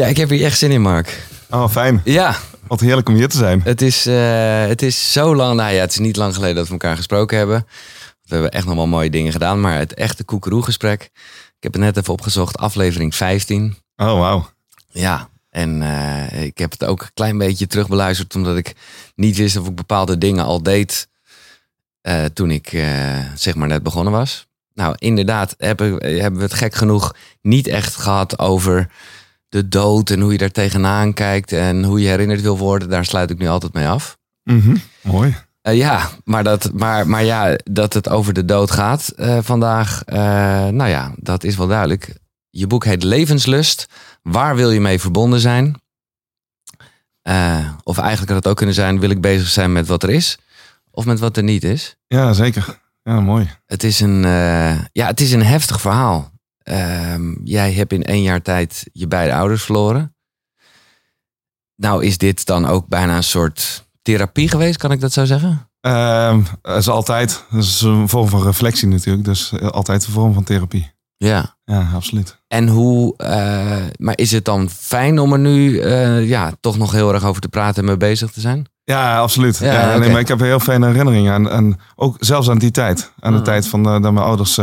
Ja, ik heb hier echt zin in, Mark. Oh, fijn. Ja, Wat heerlijk om hier te zijn. het is, eh, het is zo lang. Nou ja, het is niet lang geleden dat we elkaar gesproken hebben. We hebben echt nog wel mooie dingen gedaan. Maar het echte koekeroe-gesprek. Ik heb het net even opgezocht. Aflevering 15. Oh, wauw. Ja, en eh, ik heb het ook een klein beetje terugbeluisterd. Omdat ik niet wist of ik bepaalde dingen al deed. eh, toen ik zeg maar net begonnen was. Nou, inderdaad hebben, hebben we het gek genoeg niet echt gehad over de dood. En hoe je daar tegenaan kijkt. En hoe je herinnerd wil worden. Daar sluit ik nu altijd mee af. Mhm. Mooi. Eh, ja, maar, dat, maar, maar ja, dat het over de dood gaat eh, vandaag. eh, nou ja, dat is wel duidelijk. Je boek heet Levenslust. Waar wil je mee verbonden zijn? Of eigenlijk had het ook kunnen zijn: wil ik bezig zijn met wat er is? Of met wat er niet is? Ja, zeker. Ja, mooi. Het is een, ja, het is een heftig verhaal. Ehm, jij hebt in één jaar tijd je beide ouders verloren. Nou, is dit dan ook bijna een soort therapie geweest, kan ik dat zo zeggen? Ehm, dat is altijd. Dat is een vorm van reflectie natuurlijk. Dus eh, altijd een vorm van therapie. Ja. Ja, absoluut. En hoe, eh, maar is het dan fijn om er nu eh, ja, toch nog heel erg over te praten en mee bezig te zijn? Ja, absoluut. Ja, Ja, nee, maar ik heb heel fijne herinneringen aan. En ook zelfs aan die tijd. Aan de Mhm. tijd van dat mijn ouders,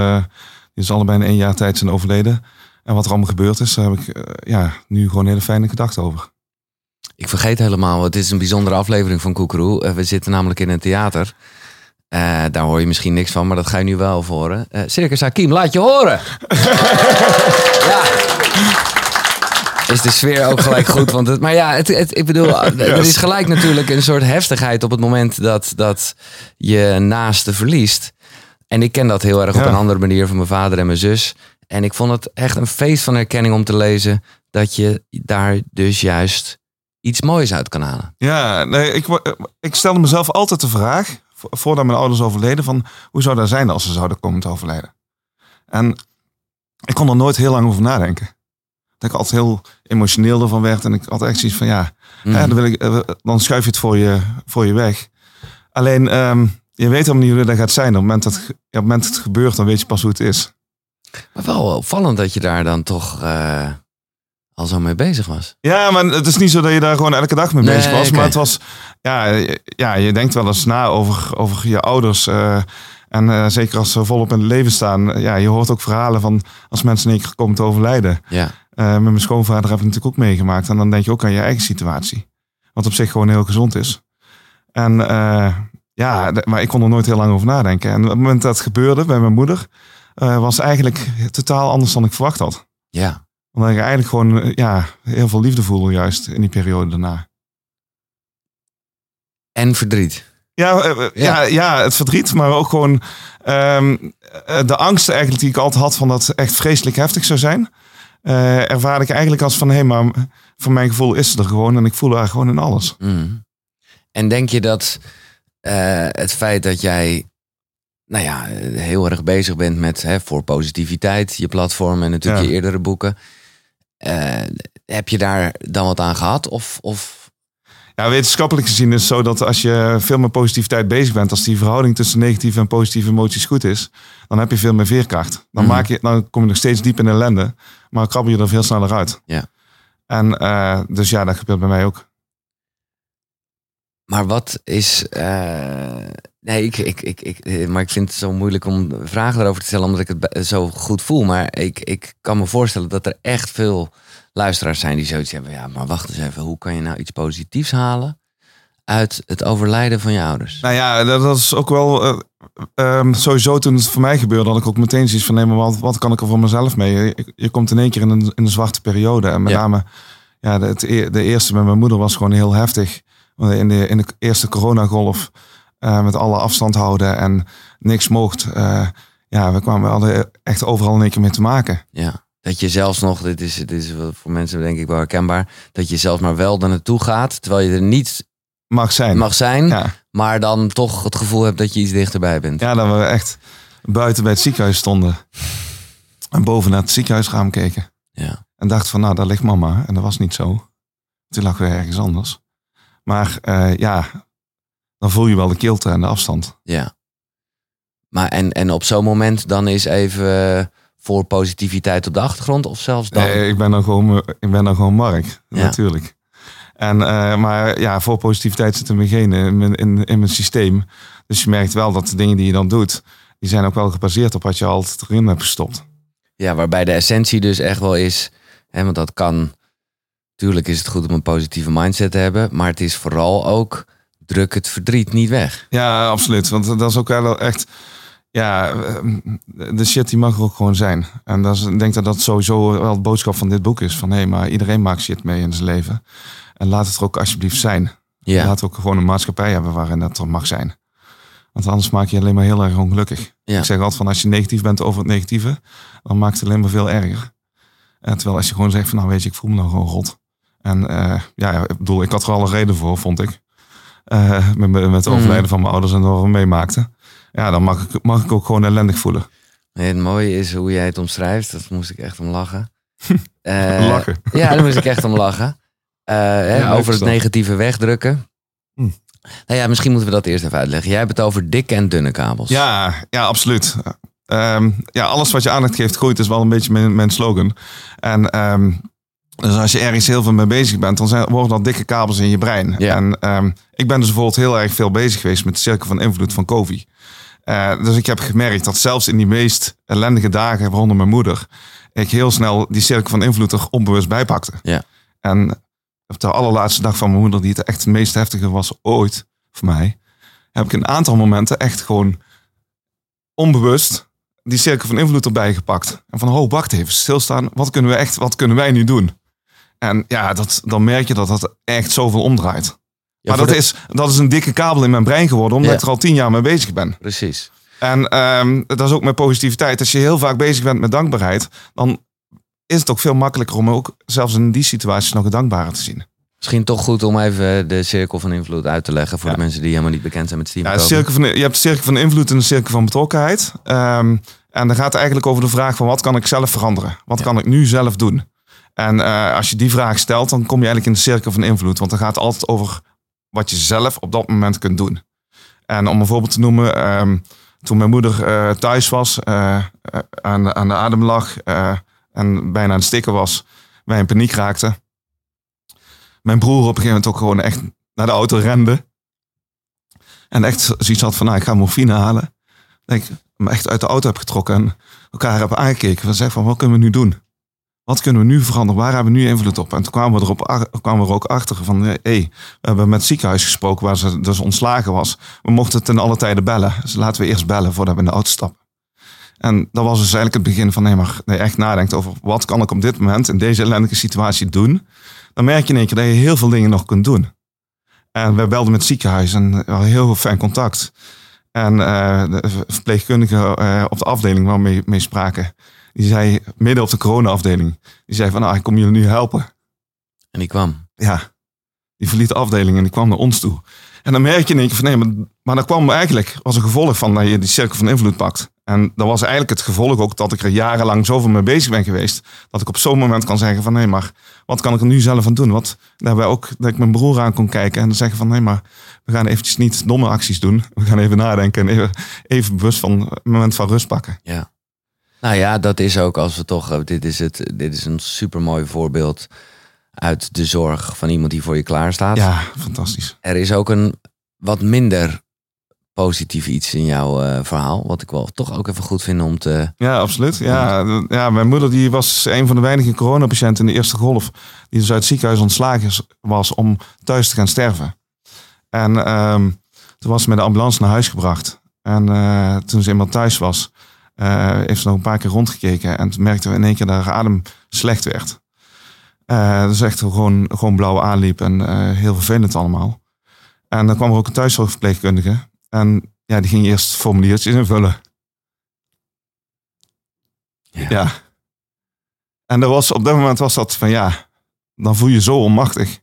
die is allebei in één jaar tijd zijn overleden. En wat er allemaal gebeurd is, daar heb ik eh, ja, nu gewoon hele fijne gedachten over. Ik vergeet helemaal, het is een bijzondere aflevering van Koekeroe. Eh, we zitten namelijk in een theater. Eh, daar hoor je misschien niks van, maar dat ga je nu wel horen. Eh, Circus Hakim, laat je horen! ja. Is de sfeer ook gelijk goed? Want het, maar ja, het, het, ik bedoel, er is gelijk natuurlijk een soort heftigheid op het moment dat, dat je naaste verliest. En ik ken dat heel erg op een andere manier van mijn vader en mijn zus. En ik vond het echt een feest van herkenning om te lezen dat je daar dus juist iets moois uit kan halen. Ja, nee, ik, ik stelde mezelf altijd de vraag, vo- voordat mijn ouders overleden, van hoe zou dat zijn als ze zouden komen te overlijden? En ik kon er nooit heel lang over nadenken. Dat ik altijd heel emotioneel ervan werd en ik had echt zoiets van, ja, hè, dan, wil ik, eh, dan schuif je het voor je, voor je weg. Alleen, ehm, je weet helemaal niet hoe dat gaat zijn. Op het, moment dat, op het moment dat het gebeurt, dan weet je pas hoe het is. Maar wel opvallend dat je daar dan toch eh, al zo mee bezig was. Ja, maar het is niet zo dat je daar gewoon elke dag mee Nee, bezig was. Maar het was, ja, je- ja, je denkt wel eens na over, over je ouders. eh, en eh, zeker als ze volop in het leven staan. ja, je hoort ook verhalen van als mensen in één keer komen te overlijden. Ja, met mijn schoonvader heb ik natuurlijk ook meegemaakt. En dan denk je ook aan je eigen situatie. Wat op zich gewoon heel gezond is. En eh, ja, maar ik kon er nooit heel lang over nadenken. En op het moment dat het gebeurde bij mijn moeder, eh, was eigenlijk totaal anders dan ik verwacht had. ja. Omdat ik eigenlijk gewoon eh, ja, heel veel liefde voelde juist in die periode daarna. En verdriet. Ja, eh, ja. Ja, het verdriet, maar ook gewoon ehm, eh, de angst eigenlijk die ik altijd had van dat het echt vreselijk heftig zou zijn. eh ervaarde ik eigenlijk als van, hé, maar voor mijn gevoel is het er gewoon en ik voel haar gewoon in alles. Mhm. En denk je dat eh, het feit dat jij nou ja, heel erg bezig bent met hè, voor positiviteit, je platform en natuurlijk Ja. je eerdere boeken. eh, heb je daar dan wat aan gehad? Of, of Ja, wetenschappelijk gezien is het zo dat als je veel met positiviteit bezig bent, als die verhouding tussen negatieve en positieve emoties goed is, dan heb je veel meer veerkracht. Dan, Mhm. maak je, dan kom je nog steeds diep in ellende, maar krabbel je er veel sneller uit. Ja. En eh, dus ja, dat gebeurt bij mij ook. Maar wat is. eh, nee, ik, ik, ik, ik, maar ik vind het zo moeilijk om vragen erover te stellen, omdat ik het zo goed voel. Maar ik, ik kan me voorstellen dat er echt veel luisteraars zijn die zoiets hebben. Ja, maar wacht eens even, hoe kan je nou iets positiefs halen uit het overlijden van je ouders? Nou ja, dat, dat is ook wel eh, ehm, sowieso toen het voor mij gebeurde, had ik ook meteen zoiets van, nee, maar wat, wat kan ik er voor mezelf mee? Je, je komt in één keer in een, in een zwarte periode. En met Ja. name, ja, de, het e- de eerste met mijn moeder was gewoon heel heftig. In de, in de eerste coronagolf, eh, met alle afstand houden en niks mocht. eh, ja, we kwamen we hadden echt overal in één keer mee te maken. Ja. Dat je zelfs nog, dit is, dit is voor mensen denk ik wel herkenbaar, dat je zelfs maar wel er naartoe gaat, terwijl je er niet Mag zijn. mag zijn, Ja. maar dan toch het gevoel hebt dat je iets dichterbij bent. ja, dat we echt buiten bij het ziekenhuis stonden. En boven naar het ziekenhuisraam keken. Ja. En dacht van, nou, daar ligt mama. En dat was niet zo. Toen lag weer ergens anders. Maar eh, ja, dan voel je wel de kilte en de afstand. Ja. Maar en, en op zo'n moment dan is even voor positiviteit op de achtergrond of zelfs dan? Nee, ik ben dan gewoon, ik ben dan gewoon Mark, Ja. natuurlijk. En, eh, maar ja, voor positiviteit zit in mijn genen, in mijn, in, in mijn systeem. Dus je merkt wel dat de dingen die je dan doet, die zijn ook wel gebaseerd op wat je altijd erin hebt gestopt. Ja, waarbij de essentie dus echt wel is, hè, want dat kan, tuurlijk is het goed om een positieve mindset te hebben, maar het is vooral ook druk het verdriet niet weg. Ja, absoluut. Want dat is ook wel echt. Ja, eh, de shit die mag er ook gewoon zijn. En dat is, ik denk dat dat sowieso wel de boodschap van dit boek is. Van hé, maar iedereen maakt shit mee in zijn leven. En laat het er ook alsjeblieft zijn. Ja, Laat ook gewoon een maatschappij hebben waarin dat er mag zijn. Want anders maak je je alleen maar heel erg ongelukkig. Ja. Ik zeg altijd van als je negatief bent over het negatieve, dan maakt het alleen maar veel erger. En terwijl als je gewoon zegt van nou weet je, ik voel me nou gewoon rot. En eh, ja, ik bedoel, ik had er al een reden voor, vond ik. Eh, met, met het Mm. overlijden van mijn ouders en wat we meemaakten. Ja, dan mag ik, mag ik ook gewoon ellendig voelen. Nee, het mooie is hoe jij het omschrijft, dat moest ik echt om lachen. Eh, Lachen. Ja, daar moest ik echt om lachen. Hè, over het negatieve wegdrukken. Hm. Nou ja, misschien moeten we dat eerst even uitleggen. Jij hebt het over dikke en dunne kabels. Ja, ja, absoluut. Ehm, ja, alles wat je aandacht geeft groeit is wel een beetje mijn, mijn slogan. En ehm, dus als je ergens heel veel mee bezig bent, dan zijn, worden dat dikke kabels in je brein. Ja. En ehm, ik ben dus bijvoorbeeld heel erg veel bezig geweest met de cirkel van invloed van Covey. Eh, dus ik heb gemerkt dat zelfs in die meest ellendige dagen rondom mijn moeder, ik heel snel die cirkel van invloed er onbewust bij pakte. Ja. En op de allerlaatste dag van mijn moeder, die het echt het meest heftige was ooit voor mij, heb ik een aantal momenten echt gewoon onbewust die cirkel van invloed erbij gepakt. En van, oh, wacht even, stilstaan. Wat kunnen we echt, wat kunnen wij nu doen? En ja, dat, dan merk je dat dat echt zoveel omdraait. Ja, maar dat, de- is, dat is een dikke kabel in mijn brein geworden, omdat Ja. ik er al tien jaar mee bezig ben. Precies. En ehm, dat is ook met positiviteit. Als je heel vaak bezig bent met dankbaarheid, dan is het ook veel makkelijker om ook zelfs in die situaties nog het dankbare te zien. Misschien toch goed om even de cirkel van invloed uit te leggen voor Ja. de mensen die helemaal niet bekend zijn met Steven Ja, cirkel van, je hebt de cirkel van invloed en de cirkel van betrokkenheid. Ehm, en dan gaat het eigenlijk over de vraag van wat kan ik zelf veranderen? Wat Ja. kan ik nu zelf doen? En eh, als je die vraag stelt, dan kom je eigenlijk in de cirkel van invloed. Want dan gaat het altijd over wat je zelf op dat moment kunt doen. En om een voorbeeld te noemen, ehm, toen mijn moeder eh, thuis was, eh, aan, aan de adem lag en bijna aan het stikken was, wij in paniek raakten. Mijn broer op een gegeven moment ook gewoon echt naar de auto rende. En echt zoiets had van, nou, ik ga morfine halen. Dat ik me echt uit de auto heb getrokken en elkaar hebben aangekeken. We zeggen van, wat kunnen we nu doen? Wat kunnen we nu veranderen? Waar hebben we nu invloed op? En toen kwamen we, erop, kwamen we er ook achter van, hé, hey, we hebben met het ziekenhuis gesproken waar ze dus ontslagen was. We mochten ten alle tijde bellen. Dus laten we eerst bellen voordat we in de auto stappen. En dat was dus eigenlijk het begin van, nee, maar nee, echt nadenkt over wat kan ik op dit moment in deze ellendige situatie doen. Dan merk je in één keer dat je heel veel dingen nog kunt doen. En we belden met het ziekenhuis en heel fijn contact. En eh, de verpleegkundige eh, op de afdeling waar we mee, mee spraken, die zei midden op de corona-afdeling, die zei van, nou, ik kom jullie nu helpen. En die kwam. Ja, die verliet de afdeling en die kwam naar ons toe. En dan merk je in één keer van, nee, maar, maar dat kwam eigenlijk als een gevolg van dat je die cirkel van invloed pakt. En dat was eigenlijk het gevolg ook dat ik er jarenlang zoveel mee bezig ben geweest, dat ik op zo'n moment kan zeggen van, nee, maar wat kan ik er nu zelf aan doen? Wat, daarbij ook dat ik mijn broer aan kon kijken en dan zeggen van, nee, maar we gaan eventjes niet domme acties doen. We gaan even nadenken en even, even bewust van een moment van rust pakken. Ja. Nou ja, dat is ook als we toch. eh, Dit is, het, dit is een supermooi voorbeeld uit de zorg van iemand die voor je klaar staat. Ja, fantastisch. Er is ook een wat minder positief iets in jouw eh, verhaal. Wat ik wel toch ook even goed vind om te. Ja, absoluut. Ja, ja, mijn moeder die was een van de weinige coronapatiënten in de eerste golf. Die dus uit het ziekenhuis ontslagen was om thuis te gaan sterven. En ehm, toen was ze met de ambulance naar huis gebracht. En eh, toen ze eenmaal thuis was, eh, heeft ze nog een paar keer rondgekeken. En we in één keer dat haar adem slecht werd. Eh dus echt gewoon, gewoon blauw aanliep en eh, heel vervelend allemaal. En dan kwam er ook een thuiszorgverpleegkundige. En ja, die ging eerst formuliertjes invullen. Ja. Ja. En dat was, op dat moment was dat van ja, dan voel je je zo onmachtig.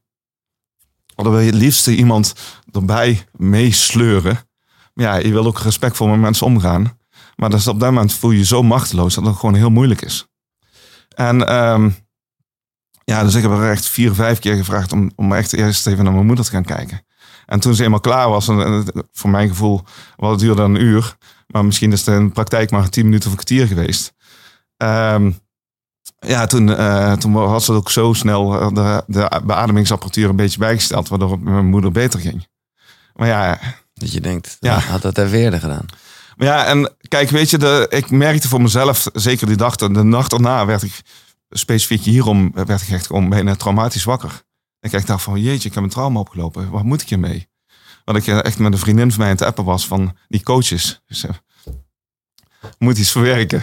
Dan wil je het liefste iemand erbij meesleuren. Maar ja, je wil ook respectvol met mensen omgaan. Maar dus op dat moment voel je je zo machteloos dat het gewoon heel moeilijk is. En ehm, ja, dus ik heb er echt vier, vijf keer gevraagd om, om echt eerst even naar mijn moeder te gaan kijken. En toen ze eenmaal klaar was, en, voor mijn gevoel, wat het duurde een uur. Maar misschien is het in de praktijk maar tien minuten of een kwartier geweest. ehm, ja, toen, eh, toen was het ook zo snel eh, de, de beademingsapparatuur een beetje bijgesteld, waardoor mijn moeder beter ging. Maar ja, Dat je denkt, Ja. ja. had dat even eerder gedaan. Maar ja, en kijk, weet je, de, ik merkte voor mezelf, zeker die dag, de nacht erna werd ik specifiek hierom, werd ik echt gewoon bijna traumatisch wakker. Ik echt dacht van, jeetje, ik heb een trauma opgelopen. Wat moet ik hiermee? Want ik eh, echt met een vriendin van mij aan het appen was van die coaches. Dus, eh, moet iets verwerken.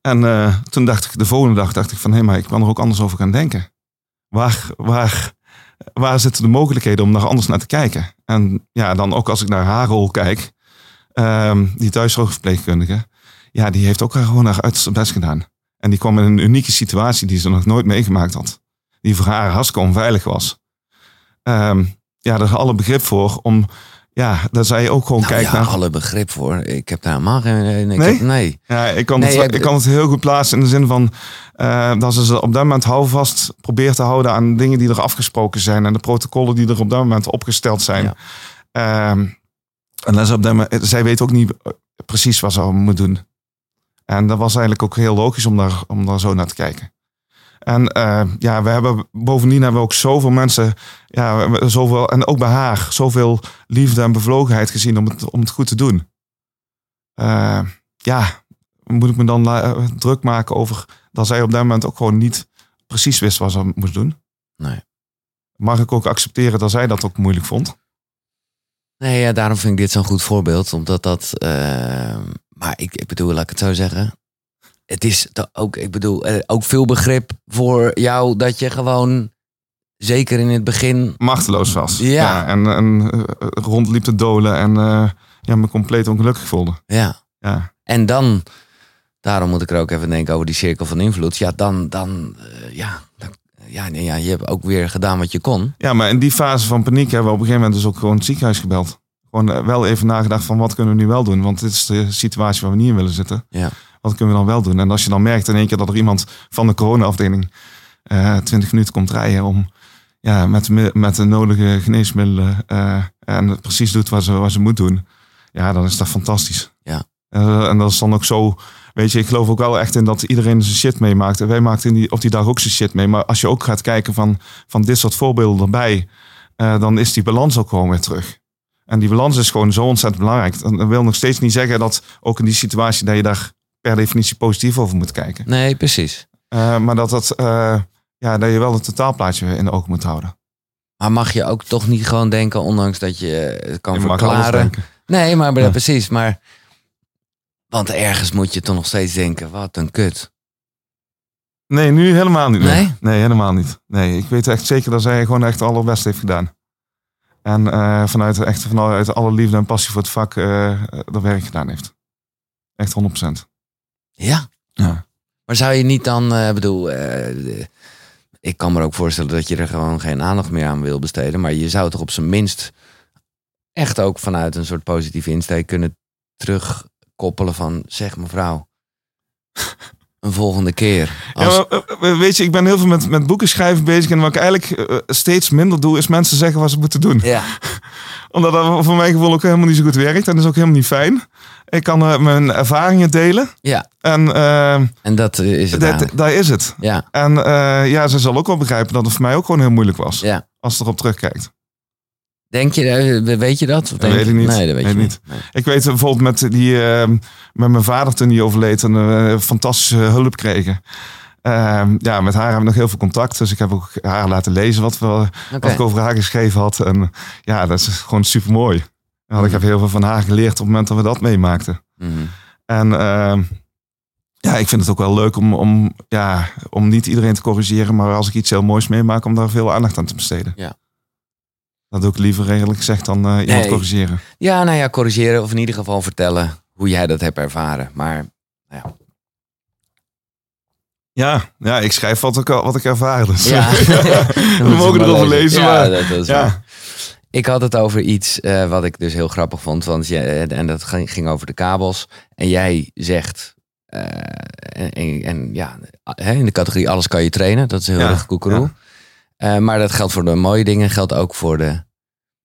En eh, toen dacht ik, de volgende dag dacht ik van, hé, maar ik kan er ook anders over gaan denken. Waar, waar, waar zitten de mogelijkheden om daar anders naar te kijken? En ja, dan ook als ik naar haar rol kijk, ehm, die thuiszorgverpleegkundige, ja, die heeft ook gewoon haar uiterste best gedaan. En die kwam in een unieke situatie die ze nog nooit meegemaakt had. Die voor haar hartstikke onveilig was. Ehm, ja, daar is alle begrip voor om, ja, dat zij ook gewoon Nou, kijkt ja, naar... alle begrip voor. Ik heb daar helemaal geen... Ik Nee? Heb, nee. Ja, ik kan, Nee, het, ik- ik kan het heel goed plaatsen in de zin van eh, dat ze ze op dat moment houvast probeert te houden aan dingen die er afgesproken zijn en de protocollen die er op dat moment opgesteld zijn. Ja. Ehm, en is op dat moment, zij weet ook niet eh, precies wat ze moet doen. En dat was eigenlijk ook heel logisch om daar, om daar zo naar te kijken. En eh, ja, we hebben bovendien hebben we ook zoveel mensen, ja, zoveel, en ook bij haar, zoveel liefde en bevlogenheid gezien om het, om het goed te doen. Eh, ja, moet ik me dan eh, druk maken over dat zij op dat moment ook gewoon niet precies wist wat ze moest doen? Nee. Mag ik ook accepteren dat zij dat ook moeilijk vond? Nee, ja, daarom vind ik dit zo'n goed voorbeeld. Omdat dat... eh, maar ik, ik bedoel, laat ik het zo zeggen. Het is ook, ik bedoel, eh, ook veel begrip voor jou dat je gewoon... Zeker in het begin... Machteloos was. Ja. en en eh, rondliep te dolen en ja, me compleet ongelukkig voelde. Ja. Ja. En dan... Daarom moet ik er ook even denken over die cirkel van invloed. Ja, dan... dan ja, dan, ja, nee, ja, je hebt ook weer gedaan wat je kon. ja, maar in die fase van paniek hebben we op een gegeven moment dus ook gewoon het ziekenhuis gebeld. Gewoon eh, wel even nagedacht van wat kunnen we nu wel doen? Want dit is de situatie waar we niet in willen zitten. Ja. Wat kunnen we dan wel doen? En als je dan merkt in één keer dat er iemand van de coronaafdeling eh 20 minuten komt rijden om ja, met, met de nodige geneesmiddelen eh, en het precies doet wat ze, wat ze moet doen, ja, dan is dat fantastisch. Ja. Eh, en dat is dan ook zo, weet je, ik geloof ook wel echt in dat iedereen zijn shit meemaakt. En wij maakten in die, op die dag ook zijn shit mee. Maar als je ook gaat kijken van, van dit soort voorbeelden erbij, eh, dan is die balans ook gewoon weer terug. En die balans is gewoon zo ontzettend belangrijk. Dat dat wil nog steeds niet zeggen dat ook in die situatie dat je daar per definitie positief over moet kijken. Nee, precies. Eh, maar dat, dat, eh, ja, dat je wel het totaalplaatje in de ogen moet houden. Maar mag je ook toch niet gewoon denken, ondanks dat je het kan Je verklaren. Nee, maar Ja. precies. Maar, want ergens moet je toch nog steeds denken, wat een kut. Nee, nu helemaal niet. Nee, Nee? nee helemaal niet. Nee, ik weet echt zeker dat zij gewoon echt het allerbeste heeft gedaan. En eh, vanuit, echt vanuit alle liefde en passie voor het vak eh dat werk gedaan heeft. Echt 100%. Ja. Ja. Maar zou je niet dan, eh bedoel, ik kan me ook voorstellen dat je er gewoon geen aandacht meer aan wil besteden. Maar je zou toch op zijn minst echt ook vanuit een soort positieve insteek kunnen terugkoppelen van, zeg mevrouw, een volgende keer. Als, Ja, maar, eh, weet je, ik ben heel veel met, met boeken schrijven bezig. En wat ik eigenlijk eh, steeds minder doe, is mensen zeggen wat ze moeten doen. ja. Omdat dat voor mijn gevoel ook helemaal niet zo goed werkt. En dat is ook helemaal niet fijn. Ik kan eh, mijn ervaringen delen. ja, En eh, en dat eh, is het dat, daar is het. Ja, En eh, ja, ze zal ook wel begrijpen dat het voor mij ook gewoon heel moeilijk was. ja. Als ze erop terugkijkt. Denk je, eh, weet je dat? Of denk weet ik niet. Nee, dat weet Weet je niet. Ik weet bijvoorbeeld met, die, eh, met mijn vader toen die overleed en we fantastische hulp kregen. Ehm, ja, met haar hebben we nog heel veel contact. Dus ik heb ook haar laten lezen wat, we, wat ik over haar geschreven had. En ja, dat is gewoon super mooi. Ik heb heel veel van haar geleerd op het moment dat we dat meemaakten. Mhm. En ehm, ja, ik vind het ook wel leuk om, om, ja, om niet iedereen te corrigeren. Maar als ik iets heel moois meemaak, om daar veel aandacht aan te besteden. Ja. Dat doe ik liever eerlijk gezegd dan eh, iemand Nee. corrigeren. Ja, nou ja, corrigeren of in ieder geval vertellen hoe jij dat hebt ervaren. Maar Ja, ja, ik schrijf wat ik, wat ik ervaar. Dus. ja, We mogen erover lezen. Ja, maar, dat, is ja. waar. Ik had het over iets eh, wat ik dus heel grappig vond. Want je, en dat ging, over de kabels. En jij zegt, eh, en, en, en ja, in de categorie alles kan je trainen. Dat is heel Ja, erg koekeroe. Eh, maar dat geldt voor de mooie dingen, geldt ook voor de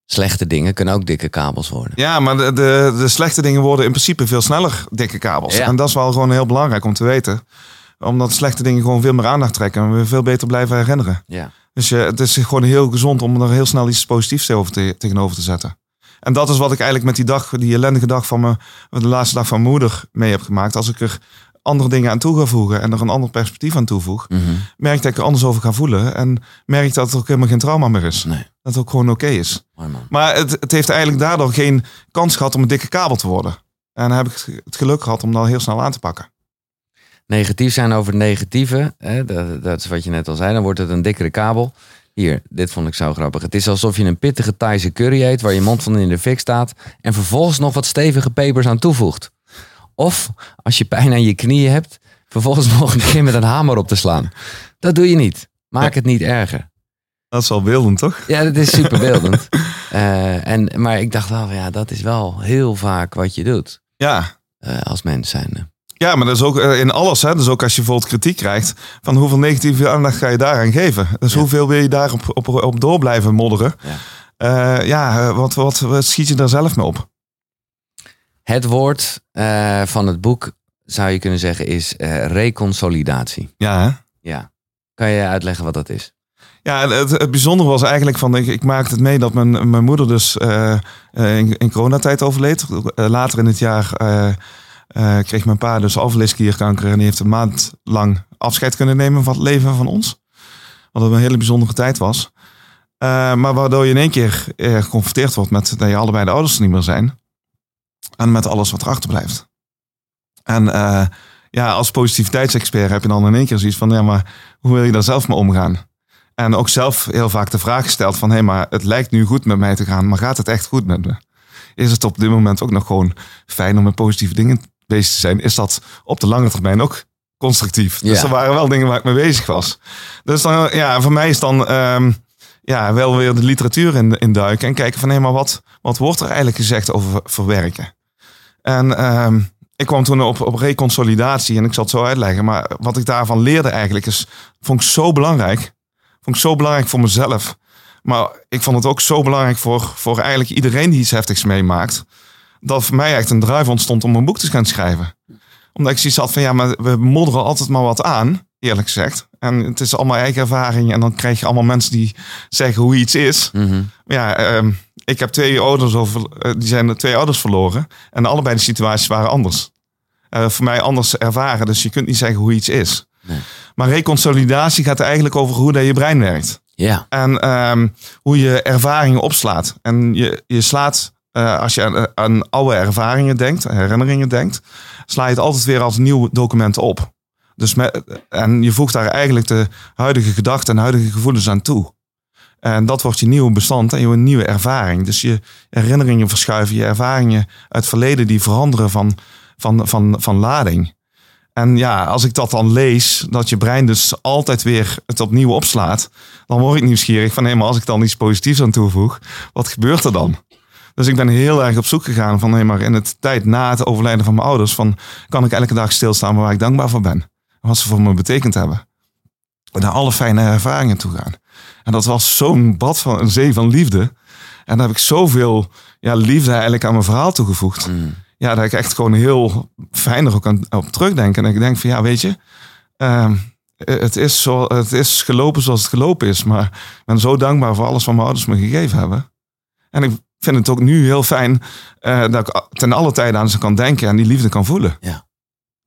slechte dingen. Kunnen ook dikke kabels worden. ja, maar de, de, de slechte dingen worden in principe veel sneller dikke kabels. Ja. En dat is wel gewoon heel belangrijk om te weten. Omdat slechte dingen gewoon veel meer aandacht trekken. En we veel beter blijven herinneren. Ja. Dus je, het is gewoon heel gezond om er heel snel iets positiefs tegenover te, tegenover te zetten. En dat is wat ik eigenlijk met die dag, die ellendige dag van mijn, de laatste dag van mijn moeder mee heb gemaakt. Als ik er andere dingen aan toe ga voegen en er een ander perspectief aan toevoeg, Mhm. merk dat ik er anders over ga voelen. En merk dat er ook helemaal geen trauma meer is. Nee. Dat het ook gewoon oké is. Mooi man. Maar het, het heeft eigenlijk daardoor geen kans gehad om een dikke kabel te worden. En dan heb ik het geluk gehad om dat heel snel aan te pakken. Negatief zijn over het negatieve. Hè, dat, dat is wat je net al zei. Dan wordt het een dikkere kabel. Hier, dit vond ik zo grappig. Het is alsof je een pittige Thaise curry eet waar je mond van in de fik staat. En vervolgens nog wat stevige pepers aan toevoegt. Of als je pijn aan je knieën hebt, vervolgens nog een keer met een hamer op te slaan. Dat doe je niet. Maak het niet erger. Dat is wel beeldend, toch? Ja, dat is super beeldend. Eh, en, maar ik dacht wel, ja, dat is wel heel vaak wat je doet Ja. eh, als mens zijn. Ja, maar dat is ook eh, in alles. Hè? Dus ook als je bijvoorbeeld kritiek krijgt. Van hoeveel negatieve aandacht ga je daaraan geven? Dus Ja. hoeveel wil je daar op, op, door blijven modderen? Ja. Ja, wat, wat, wat schiet je daar zelf mee op? Het woord eh, van het boek, zou je kunnen zeggen, is eh, reconsolidatie. Ja, hè? Ja. Kan je uitleggen wat dat is? Ja, het, het bijzondere was eigenlijk van, ik, ik maakte het mee dat mijn, mijn moeder dus eh, in, in coronatijd overleed. Later in het jaar kreeg mijn pa dus alvleesklierkanker en die heeft een maand lang afscheid kunnen nemen van het leven van ons. Wat een hele bijzondere tijd was. Maar waardoor je in één keer geconfronteerd wordt met dat je allebei de ouders er niet meer zijn. En met alles wat erachter blijft. En eh, ja, als positiviteitsexpert heb je dan in één keer zoiets van, ja, maar hoe wil je daar zelf mee omgaan? En ook zelf heel vaak de vraag gesteld van... hé, maar het lijkt nu goed met mij te gaan, maar gaat het echt goed met me? Is het op dit moment ook nog gewoon fijn om met positieve dingen bezig te zijn? Is dat op de lange termijn ook constructief? Dus er waren wel dingen waar ik mee bezig was. Dus dan, ja, voor mij is dan ehm, ja, wel weer de literatuur in, in duiken... en kijken van, hé, maar wat, wat wordt er eigenlijk gezegd over verwerken? En ehm, ik kwam toen op, op reconsolidatie en ik zal het zo uitleggen. Maar wat ik daarvan leerde eigenlijk is, vond ik zo belangrijk. Vond ik zo belangrijk voor mezelf. Maar ik vond het ook zo belangrijk voor, voor eigenlijk iedereen die iets heftigs meemaakt. Dat voor mij echt een drive ontstond om een boek te gaan schrijven. Omdat ik zoiets had van, ja, maar we modderen altijd maar wat aan, eerlijk gezegd. En het is allemaal eigen ervaring. En dan krijg je allemaal mensen die zeggen hoe iets is. Maar Ja, ehm, ik heb twee ouders over, eh, die zijn twee ouders verloren. En allebei de situaties waren anders. Eh, voor mij anders ervaren. Dus je kunt niet zeggen hoe iets is. Nee. Maar reconsolidatie gaat eigenlijk over hoe dat je brein werkt. Ja. En ehm, hoe je ervaringen opslaat. En je, je slaat, eh, als je aan, aan oude ervaringen denkt, herinneringen denkt, sla je het altijd weer als nieuw document op. Dus met, en je voegt daar eigenlijk de huidige gedachten en huidige gevoelens aan toe. En dat wordt je nieuwe bestand en je nieuwe ervaring. Dus je herinneringen verschuiven, je ervaringen uit het verleden die veranderen van, van, van, van lading. En ja, als ik dat dan lees, dat je brein dus altijd weer het opnieuw opslaat, dan word ik nieuwsgierig van hé, maar als ik dan iets positiefs aan toevoeg, wat gebeurt er dan? Dus ik ben heel erg op zoek gegaan van hé, maar in het tijd na het overlijden van mijn ouders, van kan ik elke dag stilstaan waar ik dankbaar voor ben? En wat ze voor me betekend hebben. En naar alle fijne ervaringen toe gaan. En dat was zo'n bad van een zee van liefde. En daar heb ik zoveel ja, liefde eigenlijk aan mijn verhaal toegevoegd Mhm. ja, dat ik echt gewoon heel fijn er ook aan, op terugdenk. En ik denk van ja, weet je, ehm, het, is zo, het is gelopen zoals het gelopen is. Maar ik ben zo dankbaar voor alles wat mijn ouders me gegeven hebben. En ik vind het ook nu heel fijn eh, dat ik ten alle tijde aan ze kan denken en die liefde kan voelen.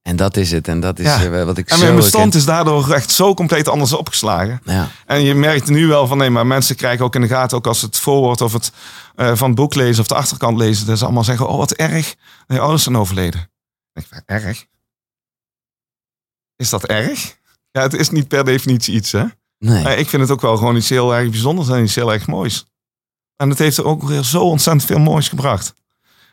En dat is het. En dat is Ja. eh, wat ik En zo mijn bestand is daardoor echt zo compleet anders opgeslagen. Ja. En je merkt nu wel van nee, maar mensen krijgen ook in de gaten, ook als het voorwoord of het eh, van het boek lezen of de achterkant lezen, dat ze allemaal zeggen: Oh, wat erg. Je ouders zijn overleden. Ik denk, erg? Is dat erg? Ja, het is niet per definitie iets, hè? Nee. Maar ik vind het ook wel gewoon iets heel erg bijzonders en iets heel erg moois. En het heeft er ook weer zo ontzettend veel moois gebracht.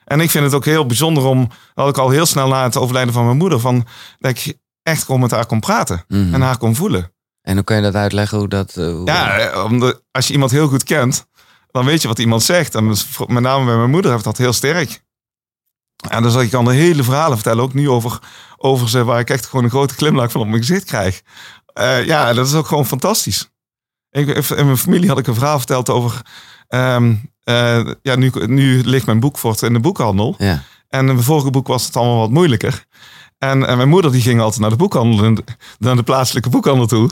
En ik vind het ook heel bijzonder om, had ik al heel snel na het overlijden van mijn moeder, van, dat ik echt gewoon met haar kon praten Mhm. en haar kon voelen. En hoe kan je dat uitleggen? Hoe dat, eh, hoe- Ja, eh, omdat als je iemand heel goed kent, dan weet je wat iemand zegt. En met name bij mijn moeder heeft dat heel sterk. En dus ik kan de hele verhalen vertellen, ook nu over, over ze, waar ik echt gewoon een grote glimlach van op mijn gezicht krijg. Eh, ja, dat is ook gewoon fantastisch. Ik, in mijn familie had ik een verhaal verteld over. ehm, eh, ja, nu, nu ligt mijn boek voor het in de boekhandel. Ja. En in mijn vorige boek was het allemaal wat moeilijker. En, en mijn moeder die ging altijd naar de boekhandel, naar de plaatselijke boekhandel toe.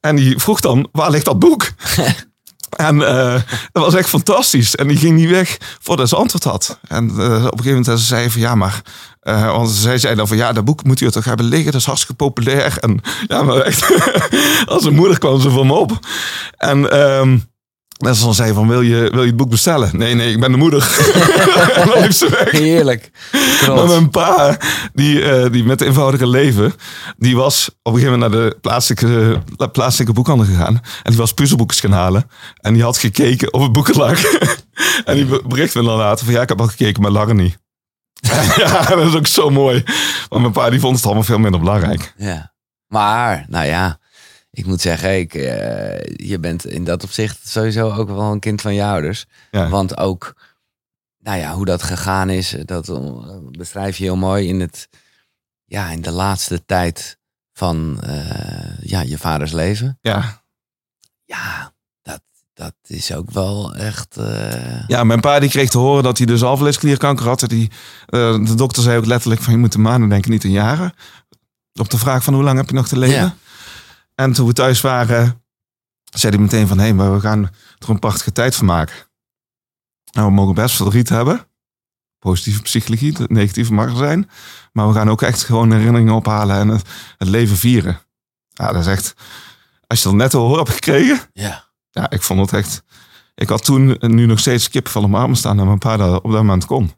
En die vroeg dan, waar ligt dat boek? en eh, dat was echt fantastisch. En die ging niet weg voordat ze antwoord had. En eh, op een gegeven moment zei ze zei van, ja maar... eh, want zij zei dan van, ja, dat boek moet u toch hebben liggen. Dat is hartstikke populair. En ja, maar echt, als een moeder kwam ze van me op. En... ehm en ze dan zei van, wil je, wil je het boek bestellen? Nee, nee, ik ben de moeder. en dan liep ze weg. Heerlijk. Maar mijn pa, die, eh, die met het eenvoudige leven, die was op een gegeven moment naar de plaatselijke, eh, plaatselijke boekhandel gegaan. En die was puzzelboekjes gaan halen. En die had gekeken of het boek lag. en die be- bericht me dan later van ja, ik heb al gekeken, maar lag er niet. ja, dat is ook zo mooi. Want mijn pa die vond het allemaal veel minder belangrijk. Ja. Maar, nou ja, ik moet zeggen, ik, eh, je bent in dat opzicht sowieso ook wel een kind van je ouders. Ja. Want ook, nou ja, hoe dat gegaan is, dat eh, beschrijf je heel mooi in het, ja, in de laatste tijd van eh, ja, je vaders leven. Ja. Ja, dat, dat is ook wel echt. ja, mijn pa die kreeg te horen dat hij dus alvleesklierkanker had. Die, de dokter zei ook letterlijk van je moet de maanden denken, niet in jaren. Op de vraag van hoe lang heb je nog te leven? Ja. En toen we thuis waren, zei hij meteen van... hé, maar we gaan er een prachtige tijd van maken. Nou, we mogen best verdriet hebben. Positieve psychologie, negatieve mag er zijn. Maar we gaan ook echt gewoon herinneringen ophalen en het, het leven vieren. Ja, dat is echt... Als je dat net te horen hebt gekregen... ja. Ja, ik vond het echt... Ik had toen en nu nog steeds kippenvel mijn armen staan... en mijn pa dat op dat moment kon.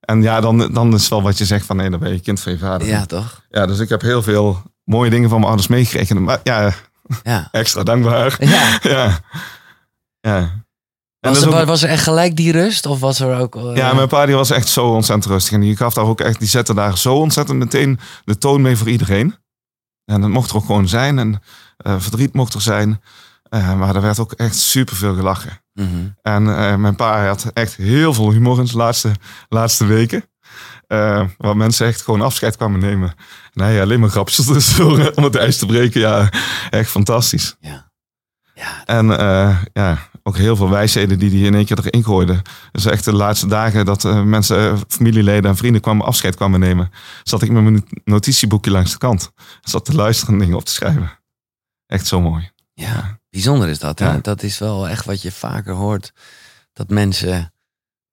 En ja, dan, dan is wel wat je zegt van... nee, dan ben je kind van je vader. ja, toch? Ja, dus ik heb heel veel mooie dingen van mijn ouders meegekregen. Maar ja, Ja. extra dankbaar. ja. Ja. Was, er, ook- was er echt gelijk die rust? Of was er ook. eh, ja, mijn pa die was echt zo ontzettend rustig. En die gaf daar ook echt, die zette daar zo ontzettend meteen de toon mee voor iedereen. En dat mocht er ook gewoon zijn. En eh, verdriet mocht er zijn. Eh, maar er werd ook echt superveel gelachen. mhm. En mijn pa had echt heel veel humor in zijn laatste, laatste weken. Eh, waar mensen echt gewoon afscheid kwamen nemen. Nee, alleen maar grapjes tussendoor om het ijs te breken. Ja, echt fantastisch. Ja. Ja, En eh, ja, ook heel veel wijsheden die hij in één keer erin gooide. Dus echt de laatste dagen dat eh, mensen, familieleden en vrienden kwamen afscheid kwamen nemen. Zat ik met mijn notitieboekje langs de kant. Zat te luisteren en dingen op te schrijven. Echt zo mooi. Ja, bijzonder is dat. Hè? Ja. Dat is wel echt wat je vaker hoort. Dat mensen,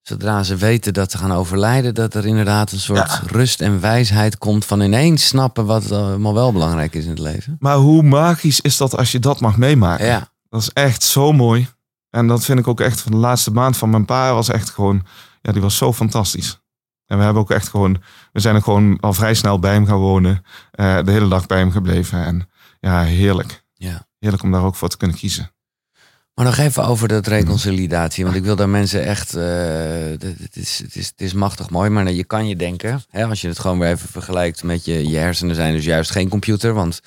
zodra ze weten dat ze gaan overlijden, dat er inderdaad een soort Ja. rust en wijsheid komt van ineens snappen wat allemaal wel belangrijk is in het leven. Maar hoe magisch is dat als je dat mag meemaken? Ja, Dat is echt zo mooi. En dat vind ik ook echt van de laatste maand van mijn pa was echt gewoon, ja, die was zo fantastisch. En we hebben ook echt gewoon, we zijn ook gewoon al vrij snel bij hem gaan wonen. eh, de hele dag bij hem gebleven. En ja, heerlijk. ja. Heerlijk om daar ook voor te kunnen kiezen. Maar nog even over dat reconciliatie. Want ik wil daar mensen echt. eh, het, is, het, is, het is machtig mooi. Maar je kan je denken. Hè, als je het gewoon weer even vergelijkt met je, je hersenen, zijn dus juist geen computer. Want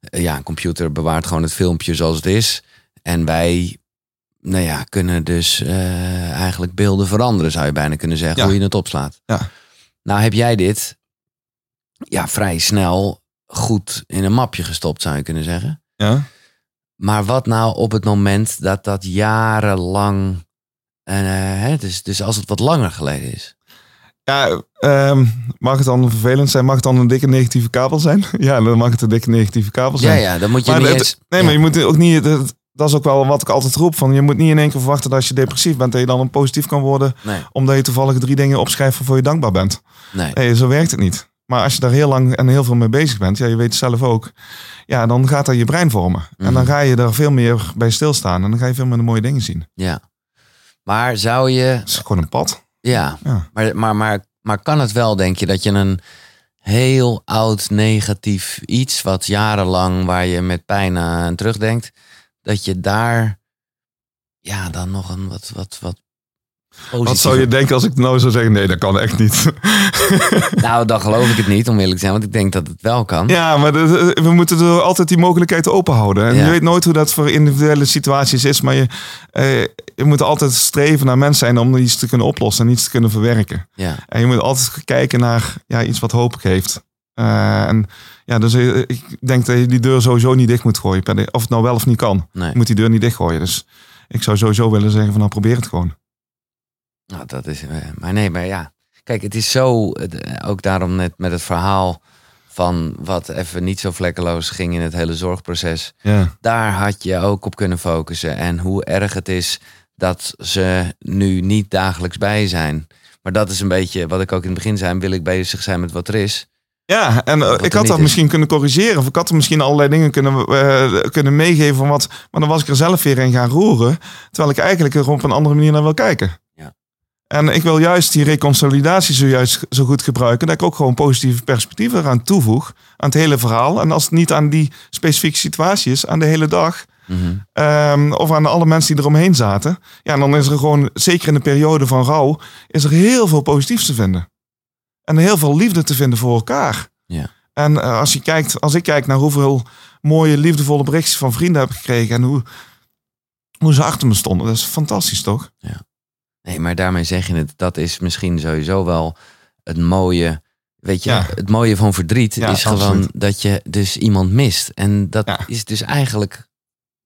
eh, ja, een computer bewaart gewoon het filmpje zoals het is. En wij. Nou ja, kunnen dus eh, eigenlijk beelden veranderen, zou je bijna kunnen zeggen, Ja. hoe je het opslaat. Ja. Nou heb jij dit ja, vrij snel goed in een mapje gestopt, zou je kunnen zeggen. Ja? Maar wat nou op het moment dat dat jarenlang. eh, hè, dus, dus als het wat langer geleden is. Ja, ehm, mag het dan vervelend zijn? Mag het dan een dikke negatieve kabel zijn? Ja, dan mag het een dikke negatieve kabel Ja, zijn. ja, dan moet je Maar niet het- eens. Nee, ja. maar je moet ook niet. Dat, dat is ook wel wat ik altijd roep. Van, je moet niet in één keer verwachten dat als je depressief bent, dat je dan een positief kan worden. Nee, Omdat je toevallig drie dingen opschrijft waarvoor je dankbaar bent. nee. Nee, zo werkt het niet. Maar als je daar heel lang en heel veel mee bezig bent, ja, je weet het zelf ook. Ja, dan gaat dat je brein vormen. En dan Mhm. ga je er veel meer bij stilstaan. En dan ga je veel meer de mooie dingen zien. Ja. Maar zou je. Het is gewoon een pad. Ja, Ja. maar, maar, maar, maar kan het wel, denk je, dat je een heel oud negatief iets, wat jarenlang waar je met pijn aan terugdenkt, dat je daar. Ja, dan nog een wat, wat, wat Wat zou je denken als ik nou zou zeggen, nee, dat kan echt niet. Nou, dan geloof ik het niet, om eerlijk te zijn, want ik denk dat het wel kan. ja, maar dat- we moeten er altijd die mogelijkheid open houden. En Ja. je weet nooit hoe dat voor individuele situaties is. Maar je, eh, je moet altijd streven naar mens zijn om iets te kunnen oplossen en iets te kunnen verwerken. Ja. En je moet altijd kijken naar ja, iets wat hoop geeft. Eh, en ja, dus eh, ik denk dat je die deur sowieso niet dicht moet gooien. Of het nou wel of niet kan. Nee. Je moet die deur niet dichtgooien. Dus ik zou sowieso willen zeggen van nou probeer het gewoon. Nou, dat is. eh, maar nee, maar ja. kijk, het is zo, eh, ook daarom net met het verhaal van wat even niet zo vlekkeloos ging in het hele zorgproces. Ja. Daar had je ook op kunnen focussen. En hoe erg het is dat ze nu niet dagelijks bij zijn. Maar dat is een beetje wat ik ook in het begin zei. Wil ik bezig zijn met wat er is? Ja, en eh, Wat ik had dat is. misschien kunnen corrigeren. Of ik had er misschien allerlei dingen kunnen, kunnen meegeven. Van wat, maar dan was ik er zelf weer in gaan roeren. Terwijl ik eigenlijk er op een andere manier naar wil kijken. Ja. En ik wil juist die reconsolidatie zojuist zo goed gebruiken. Dat ik ook gewoon positieve perspectieven eraan toevoeg. Aan het hele verhaal. En als het niet aan die specifieke situatie is, aan de hele dag. Mhm. Ehm, of aan alle mensen die eromheen zaten. Ja, dan is er gewoon, zeker in de periode van rouw, is er heel veel positiefs te vinden. En heel veel liefde te vinden voor elkaar. Ja. En eh, als, je kijkt, als ik kijk naar hoeveel mooie, liefdevolle berichtjes van vrienden heb gekregen. En hoe, hoe ze achter me stonden. Dat is fantastisch, toch? Nee, maar daarmee zeg je het. Dat is misschien sowieso wel het mooie. Weet je, Ja. het mooie van verdriet Ja, is gewoon dat je dus iemand mist. En dat Ja. is dus eigenlijk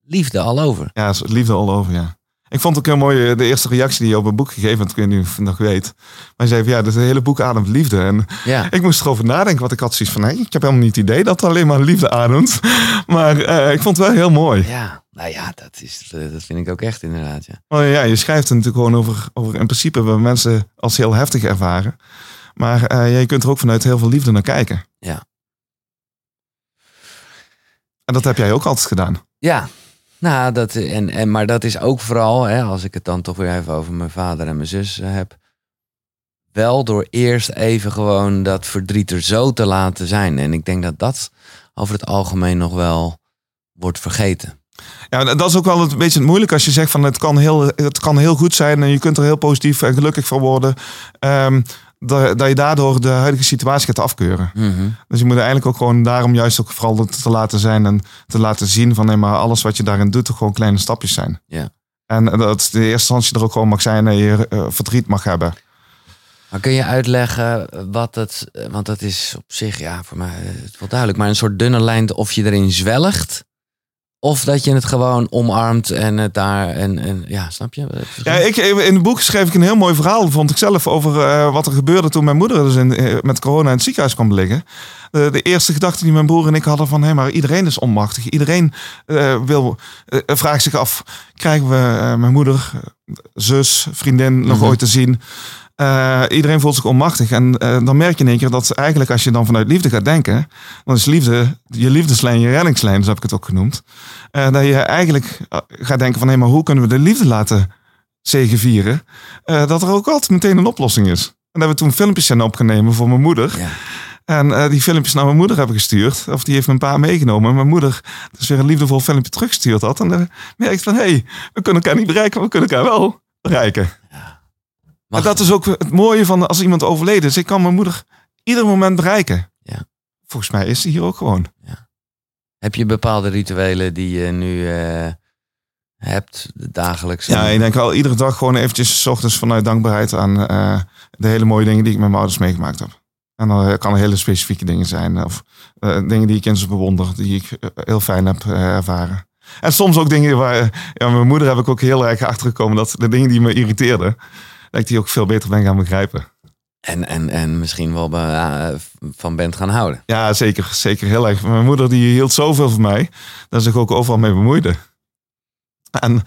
liefde al over. Ja, liefde all over, ja. Ik vond het ook heel mooi, eh, de eerste reactie die je op een boek gegeven hebt. Ik weet niet of je nog weet. Maar je zei van, ja, dat hele boek ademt liefde. En Ja, Ik moest erover nadenken, want ik had zoiets van... Nee, ik heb helemaal niet het idee dat het alleen maar liefde ademt. Maar eh, ik vond het wel heel mooi. ja. nou ja, dat, is, eh, dat vind ik ook echt inderdaad. Ja. Maar ja, je schrijft er natuurlijk gewoon over, over in principe... wat mensen als heel heftig ervaren. Maar ja, je kunt er ook vanuit heel veel liefde naar kijken. Ja. En dat heb jij ook altijd gedaan. Ja, nou, dat, en, en, maar dat is ook vooral, hè, als ik het dan toch weer even over mijn vader en mijn zus eh, heb. Wel door eerst even gewoon dat verdriet er zo te laten zijn. En ik denk dat dat over het algemeen nog wel wordt vergeten. Ja, dat is ook wel een beetje het moeilijk als je zegt van het kan heel, het kan heel goed zijn en je kunt er heel positief en gelukkig van worden. Ehm, dat, dat je daardoor de huidige situatie gaat afkeuren. Mhm. Dus je moet eigenlijk ook gewoon daarom juist ook vooral te, te laten zijn en te laten zien van nee, maar alles wat je daarin doet, toch gewoon kleine stapjes zijn. Ja. En dat de eerste instantie er ook gewoon mag zijn en je eh, verdriet mag hebben. Maar kun je uitleggen wat het, eh, want dat is op zich, ja, voor mij eh, het wel duidelijk, maar een soort dunne lijn of je erin zwelgt. Of dat je het gewoon omarmt en het daar en, en ja, snap je? Ja, ik, in het boek schreef ik een heel mooi verhaal, vond ik zelf, over eh, wat er gebeurde toen mijn moeder dus in, eh, met corona in het ziekenhuis kwam liggen. De, de eerste gedachte die mijn broer en ik hadden van, hé, maar iedereen is onmachtig. Iedereen eh, wil, vraagt zich af, krijgen we mijn moeder, zus, vriendin nog Mhm. ooit te zien? Eh, iedereen voelt zich onmachtig. En eh, dan merk je in één keer dat eigenlijk als je dan vanuit liefde gaat denken, dan is liefde je liefdeslijn, je reddingslijn, zo heb ik het ook genoemd. Eh, dat je eigenlijk gaat denken van, hé, maar hoe kunnen we de liefde laten zegevieren? Dat er ook altijd meteen een oplossing is. En daar hebben we toen filmpjes zijn opgenomen voor mijn moeder. Ja. En die filmpjes naar mijn moeder hebben gestuurd. Of die heeft mijn pa meegenomen. En mijn moeder dus weer een liefdevol filmpje teruggestuurd had. En dan merkte van, hé, hey, we kunnen elkaar niet bereiken, maar we kunnen elkaar wel bereiken. En dat is ook het mooie van als iemand overleden is. Ik kan mijn moeder ieder moment bereiken. Ja. Volgens mij is ze hier ook gewoon. Heb je bepaalde rituelen die je nu eh, hebt dagelijks? Ja, ik denk wel iedere dag gewoon eventjes 's ochtends vanuit dankbaarheid aan eh, de hele mooie dingen die ik met mijn ouders meegemaakt heb. En dan eh, kan er hele specifieke dingen zijn. Of dingen die ik in ze bewonder, die ik heel fijn heb ervaren. En soms ook dingen waar, ja, mijn moeder heb ik ook heel erg achtergekomen dat de dingen die me irriteerden, dat die ook veel beter ben gaan begrijpen. En, en, en misschien wel van bent gaan houden. Ja, zeker. Zeker heel erg. Mijn moeder die hield zoveel van mij, dat ze zich ook overal mee bemoeide. En,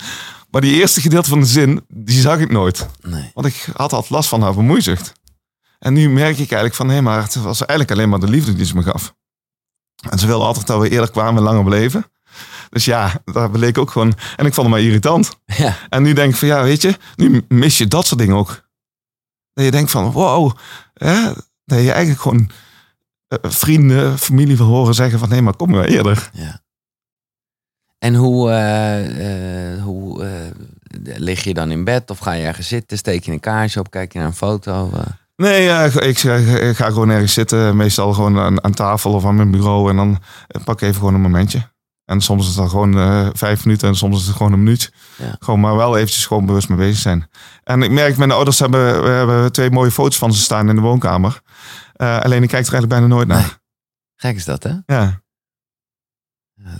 maar die eerste gedeelte van de zin, die zag ik nooit. Nee. Want ik had altijd last van haar bemoeizucht. En nu merk ik eigenlijk van, hé, maar het was eigenlijk alleen maar de liefde die ze me gaf. En ze wilde altijd dat we eerder kwamen en langer bleven. Dus ja, daar bleek ook gewoon... En ik vond het maar irritant. Ja, En nu denk ik van, ja, weet je, nu mis je dat soort dingen ook. Dat je denkt van, wow, hè, dat je eigenlijk gewoon eh, vrienden, familie wil horen zeggen van, nee, maar kom maar eerder. ja. En hoe, eh, eh, hoe lig je dan in bed of ga je ergens zitten? Steek je een kaarsje op? Kijk je naar een foto? Nee, ik, ik ga gewoon ergens zitten, meestal gewoon aan, aan tafel of aan mijn bureau. En dan pak ik even gewoon een momentje. En soms is het dan gewoon eh, vijf minuten en soms is het gewoon een minuut. Ja. Gewoon maar wel eventjes gewoon bewust mee bezig zijn. En ik merk, mijn ouders hebben, we hebben twee mooie foto's van ze staan in de woonkamer. Eh, alleen ik kijk er eigenlijk bijna nooit naar. Nee. Gek is dat, hè? Ja.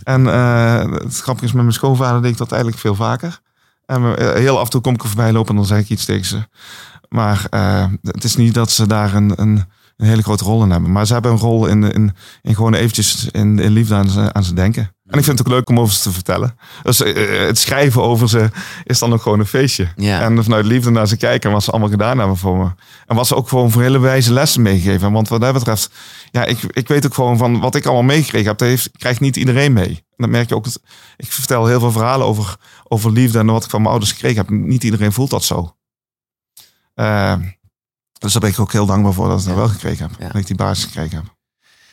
En eh, het grappige is, met mijn schoonvader deed ik dat eigenlijk veel vaker. En heel af en toe kom ik er voorbij lopen en dan zeg ik iets tegen ze. Maar het is niet dat ze daar een, een, een hele grote rol in hebben. Maar ze hebben een rol in, in, in gewoon eventjes in, in liefde aan ze, aan ze denken. En ik vind het ook leuk om over ze te vertellen. Dus eh, het schrijven over ze is dan ook gewoon een feestje. Ja. En vanuit liefde naar ze kijken en wat ze allemaal gedaan hebben voor me. En wat ze ook gewoon voor hele wijze lessen meegeven. Want wat dat betreft, ja, ik, ik weet ook gewoon van wat ik allemaal meegekregen heb, dat heeft, krijgt niet iedereen mee. En dat merk je ook. Ik vertel heel veel verhalen over, over liefde en wat ik van mijn ouders gekregen heb. Niet iedereen voelt dat zo. Eh, dus daar ben ik ook heel dankbaar voor dat ik dat wel gekregen heb. Dat ik die basis gekregen heb.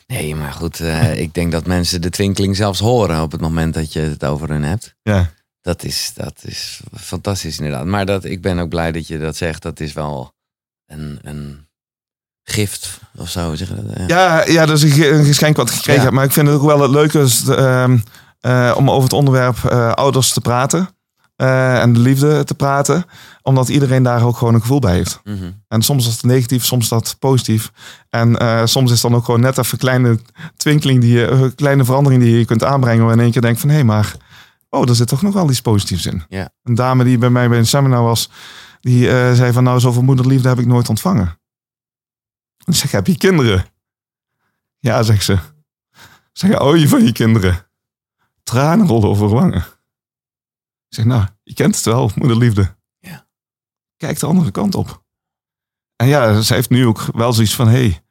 Nee, maar goed, eh, ik denk dat mensen de twinkeling zelfs horen op het moment dat je het over hun hebt. Ja. Dat is, dat is fantastisch inderdaad. Maar dat, ik ben ook blij dat je dat zegt. Dat is wel een, een gift of zo. Zeg dat? Ja. Ja, ja, dat is een, ge- een geschenk wat ik gekregen Ja. heb. Maar ik vind het ook wel het leuke is, ehm, eh, om over het onderwerp eh, ouders te praten. Eh, en de liefde te praten. Omdat iedereen daar ook gewoon een gevoel bij heeft. Mhm. En soms is het negatief, soms is dat positief. En eh, soms is dan ook gewoon net even een kleine twinkeling, die je, een kleine verandering die je kunt aanbrengen. Waar in één keer denkt van hé, maar oh, er zit toch nog wel iets positiefs in. Een dame die bij mij bij een seminar was, die eh, zei van nou, zoveel moederliefde heb ik nooit ontvangen. Ik zeg, heb je kinderen? Ja, zegt ze. Zeg, hou je van je kinderen? Tranen rollen over wangen. Ik zeg, nou, je kent het wel, moederliefde. Ja. Kijk de andere kant op. En ja, ze heeft nu ook wel zoiets van, hé, hey,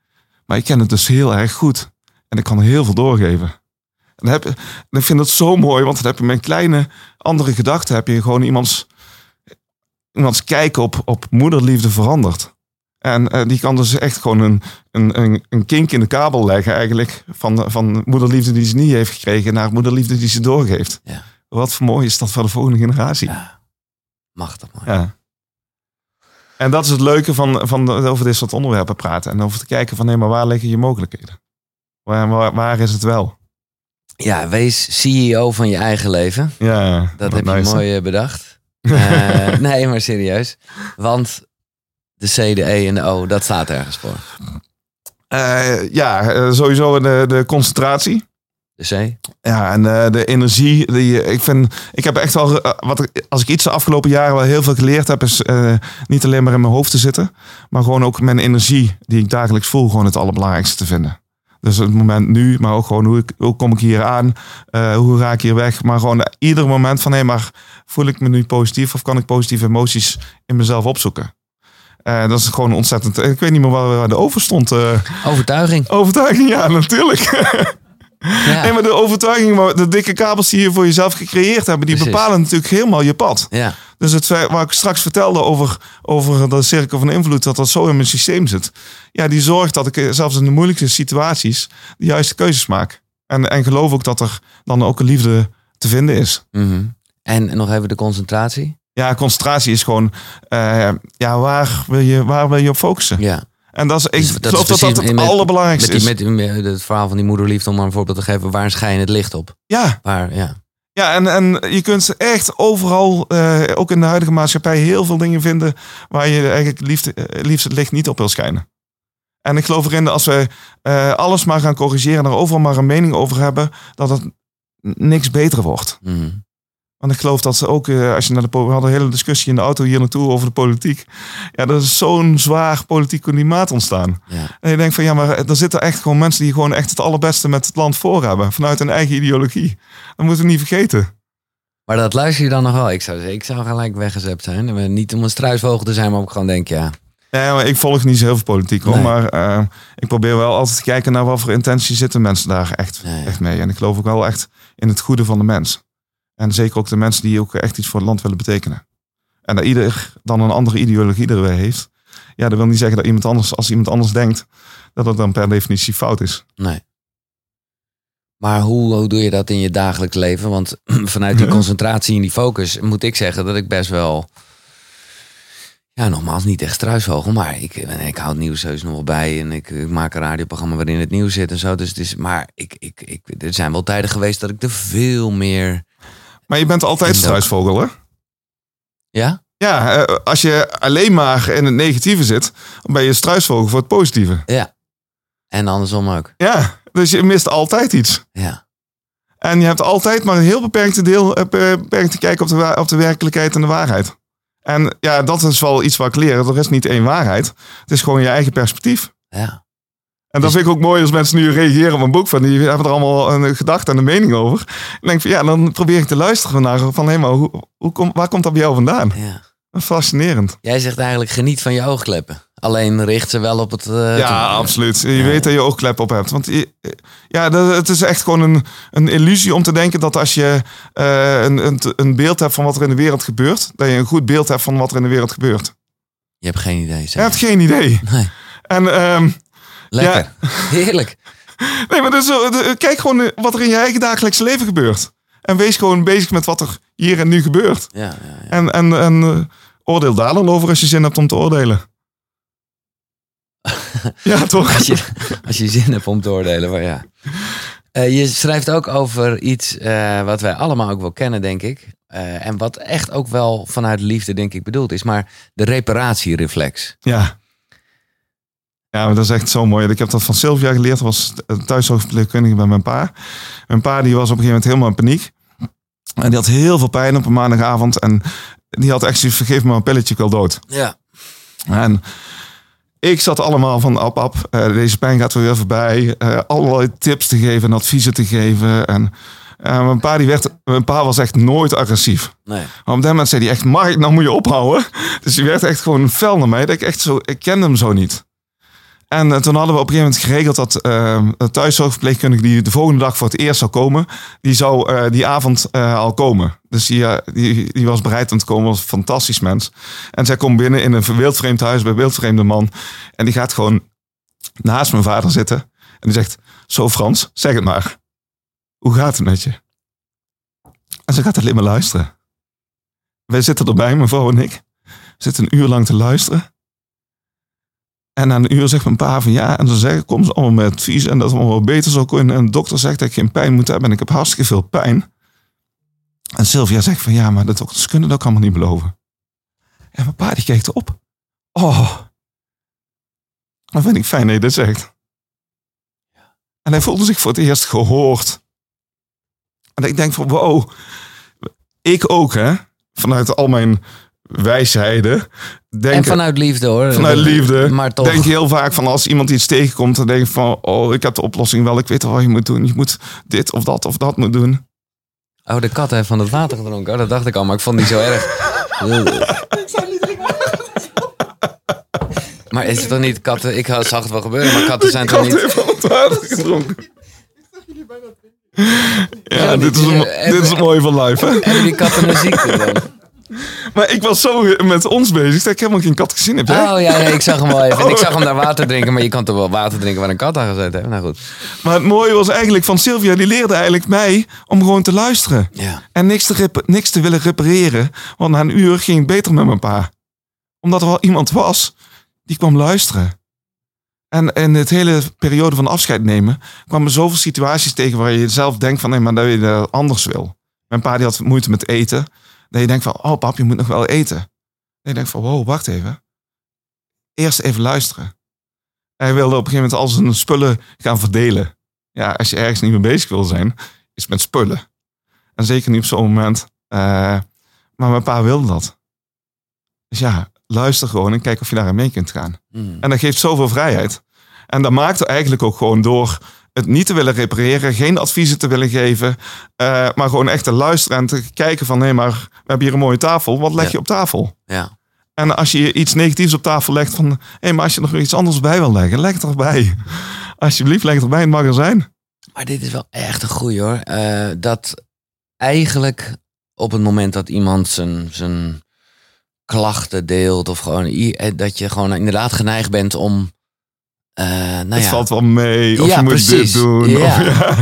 maar ik ken het dus heel erg goed. En ik kan er heel veel doorgeven. En, dan heb, en ik vind het zo mooi, want dan heb je met kleine andere gedachten, heb je gewoon iemands, iemands kijk op, op moederliefde veranderd. En eh, die kan dus echt gewoon een, een, een, een kink in de kabel leggen eigenlijk. Van, van moederliefde die ze niet heeft gekregen naar moederliefde die ze doorgeeft. Ja. Wat voor mooi is dat voor de volgende generatie. Ja. Machtig man. Ja. En dat is het leuke van, van over dit soort onderwerpen praten. En over te kijken van, nee, maar waar liggen je mogelijkheden? Waar, waar, waar is het wel? Ja, wees CEO van je eigen leven. Ja, Dat heb je nice, mooi eh, bedacht. Eh, nee, maar serieus. Want de C, de E en de O, dat staat ergens voor. Eh, ja, sowieso de, de concentratie. De C? Ja, en eh, de energie. Die, ik, vind, ik heb echt wel, eh, wat ik, als ik iets de afgelopen jaren wel heel veel geleerd heb, is eh, niet alleen maar in mijn hoofd te zitten, maar gewoon ook mijn energie die ik dagelijks voel, gewoon het allerbelangrijkste te vinden. Dus het moment nu, maar ook gewoon hoe, ik, hoe kom ik hier aan, hoe raak ik hier weg. Maar gewoon ieder moment van, hé, maar voel ik me nu positief of kan ik positieve emoties in mezelf opzoeken? Dat is gewoon ontzettend. Ik weet niet meer waar, waar de over stond. Overtuiging. overtuiging, ja, natuurlijk. Ja. Nee, maar de overtuiging, de dikke kabels die je voor jezelf gecreëerd hebben, die Precies. bepalen natuurlijk helemaal je pad. ja. Dus het waar ik straks vertelde over, over de cirkel van invloed, dat dat zo in mijn systeem zit. Ja, die zorgt dat ik eh, zelfs in de moeilijkste situaties de juiste keuzes maak. En, en geloof ook dat er dan ook een liefde te vinden is. Mhm. En nog even de concentratie. Ja, concentratie is gewoon, eh, ja, waar wil, je, waar wil je op focussen? Ja. En dat is, ik Dus dat is dat dat het met- allerbelangrijkste Met, die, is. met, met het verhaal van die moederliefde, om maar een voorbeeld te geven. Waar schijn het licht op? Ja, Waar, ja. Ja, en, en je kunt echt overal, eh, ook in de huidige maatschappij, heel veel dingen vinden waar je eigenlijk liefst, eh, liefst het licht niet op wil schijnen. En ik geloof erin dat als we eh, alles maar gaan corrigeren en er overal maar een mening over hebben, dat het niks beter wordt. Mhm. Want ik geloof dat ze ook, eh, als je naar de we hadden een hele discussie in de auto hier naartoe over de politiek. Ja, er is zo'n zwaar politiek klimaat ontstaan. ja. En je denkt van ja, maar er zitten echt gewoon mensen die gewoon echt het allerbeste met het land voor hebben. Vanuit hun eigen ideologie. Dat moeten we niet vergeten. Maar dat luister je dan nog wel. Ik zou ik zou gelijk weggezept zijn. En Niet om een struisvogel te zijn, maar ook gewoon denk, ja. Nee, maar ik volg niet zo heel veel politiek hoor. Nee. Maar eh, ik probeer wel altijd te kijken naar wat voor intentie zitten mensen daar echt, echt mee. En ik geloof ook wel echt in het goede van de mens. En zeker ook de mensen die ook echt iets voor het land willen betekenen. En dat ieder dan een andere ideologie er weer heeft. Ja, dat wil niet zeggen dat iemand anders, als iemand anders denkt, dat het dan per definitie fout is. Nee. Maar hoe, hoe doe je dat in je dagelijks leven? Want vanuit die concentratie en die focus moet ik zeggen dat ik best wel... Ja, nogmaals, niet echt struisvogel, maar ik, ik hou het nieuws heus nog wel bij. En ik, ik maak een radioprogramma waarin het nieuws zit en zo. Dus het is, maar ik, ik, ik, er zijn wel tijden geweest dat ik er veel meer... Maar je bent altijd struisvogel hè? Ja? Ja, eh, als je alleen maar in het negatieve zit, dan ben je struisvogel voor het positieve. Ja. En andersom ook. Ja, dus je mist altijd iets. Ja. En je hebt altijd maar een heel beperkte deel, eh, beperkt te kijken op de, op de werkelijkheid en de waarheid. En ja, dat is wel iets wat ik leer. Er is niet één waarheid. Het is gewoon je eigen perspectief. Ja. En dat Dus- vind ik ook mooi als mensen nu reageren op een boek van die hebben er allemaal een gedachte en een mening over. En denk van ja, dan probeer ik te luisteren naar van hé, maar hoe, hoe kom, waar komt dat bij jou vandaan? ja. Fascinerend. Jij zegt eigenlijk geniet van je oogkleppen. Alleen richt ze wel op het... eh, ja, absoluut. Je Ja. weet dat je oogklep op hebt. Want je- ja, dat- het is echt gewoon een, een illusie om te denken dat als je eh, een, een, een beeld hebt van wat er in de wereld gebeurt, dat je een goed beeld hebt van wat er in de wereld gebeurt. Je hebt geen idee. Je Zeg. hebt geen idee. Nee. En ehm, Lekker. Heerlijk. nee, maar dus, eh, de- kijk gewoon eh, wat er in je eigen dagelijks leven gebeurt. En wees gewoon bezig met wat er hier en nu gebeurt. Ja, ja, ja. En, en, en eh, oordeel daar dan over als je zin hebt om te oordelen. ja, toch? Als, je, als je zin hebt om te oordelen. Maar ja. Eh, je schrijft ook over iets eh, wat wij allemaal ook wel kennen, denk ik. Eh, en wat echt ook wel vanuit liefde, denk ik, bedoeld is. Maar de reparatiereflex. Ja. Ja, maar dat is echt zo mooi. Ik heb dat van Sylvia geleerd. Dat was thuiszorgverpleegkundige bij mijn pa. Mijn pa die was op een gegeven moment helemaal in paniek. En die had heel veel pijn op een maandagavond. En die had echt zoiets, vergeef me een pilletje, ik wil dood. Ja. En ik zat allemaal van, ap, ap, eh, deze pijn gaat weer voorbij. eh, allerlei tips te geven en adviezen te geven. En eh, mijn, pa die werd, mijn pa was echt nooit agressief. Nee. Maar op dat moment zei hij echt, Mark, nou moet je ophouden. Dus hij werd echt gewoon fel naar mij. Dat ik echt zo, ik kende hem zo niet. En eh, toen hadden we op een gegeven moment geregeld dat eh, de thuiszorgverpleegkundige die de volgende dag voor het eerst zou komen, die zou eh, die avond eh, al komen. Dus die, die, was bereid om te komen, was een fantastisch mens. En zij komt binnen in een wildvreemd huis bij een wildvreemde man. En die gaat gewoon naast mijn vader zitten. En die zegt, zo Frans, zeg het maar. Hoe gaat het met je? En ze gaat alleen maar luisteren. Wij zitten erbij, mijn vrouw en ik. Zitten een uur lang te luisteren. En na een uur zegt mijn pa van ja. En dan zeggen, kom ze allemaal met advies. En dat het allemaal beter zou kunnen. En de dokter zegt dat ik geen pijn moet hebben. En ik heb hartstikke veel pijn. En Sylvia zegt van ja, maar de dokters kunnen dat ook allemaal niet beloven. En mijn pa die kijkt op. Oh. Dat vind ik fijn dat je dit zegt. En hij voelde zich voor het eerst gehoord. En ik denk van wow. Ik ook hè. Vanuit al mijn wijsheden. Denk, En vanuit liefde hoor. Vanuit liefde. Maar toch. denk je heel vaak van als iemand iets tegenkomt, dan denk je van, oh, ik heb de oplossing wel, ik weet al wat je moet doen. Je moet dit of dat of dat moet doen. Oh, de kat heeft van het water gedronken. Oh, dat dacht ik al, maar ik vond die zo erg. maar is het toch niet katten? Ik zag het wel gebeuren, maar katten zijn toch Kat niet. heeft van het water gedronken. Ja, Ja, dit is, een, dit is het mooie van live, hè? Hebben die katten een ziekte dan? Maar ik was zo met ons bezig dat ik helemaal geen kat gezien heb. jij? Oh ja, ja, ik zag hem wel even. En ik zag hem daar water drinken, maar je kan toch wel water drinken waar een kat aan gezet heeft. Nou goed. Maar het mooie was eigenlijk van Sylvia, die leerde eigenlijk mij om gewoon te luisteren. Ja. En niks te, niks te willen repareren. Want na een uur ging het beter met mijn pa. Omdat er wel iemand was die kwam luisteren. En in het hele periode van afscheid nemen kwamen zoveel situaties tegen waar je zelf denkt van nee, maar dat je dat anders wil. Mijn pa die had moeite met eten. Dat je denkt van, oh pap, je moet nog wel eten. Dat je denkt van, wow, wacht even. Eerst even luisteren. Hij wilde op een gegeven moment al zijn spullen gaan verdelen. Ja, als je ergens niet mee bezig wil zijn, is met spullen. En zeker niet op zo'n moment. Eh, maar mijn pa wilde dat. Dus ja, luister gewoon en kijk of je daarin mee kunt gaan. Hmm. En dat geeft zoveel vrijheid. En dat maakt er eigenlijk ook gewoon door het niet te willen repareren, geen adviezen te willen geven, eh, maar gewoon echt te luisteren en te kijken van, nee, maar we hebben hier een mooie tafel, wat leg Ja. je op tafel? Ja. En als je iets negatiefs op tafel legt van, hé, hey, maar als je er nog iets anders bij wil leggen, leg het erbij. Alsjeblieft, leg het erbij in het magazijn. Maar dit is wel echt een goeie hoor. Eh, dat eigenlijk op het moment dat iemand zijn, zijn klachten deelt of gewoon eh, dat je gewoon inderdaad geneigd bent om. Eh, nou het ja, valt wel mee, of Ja, je moet precies. dit doen. Ja. Of, ja.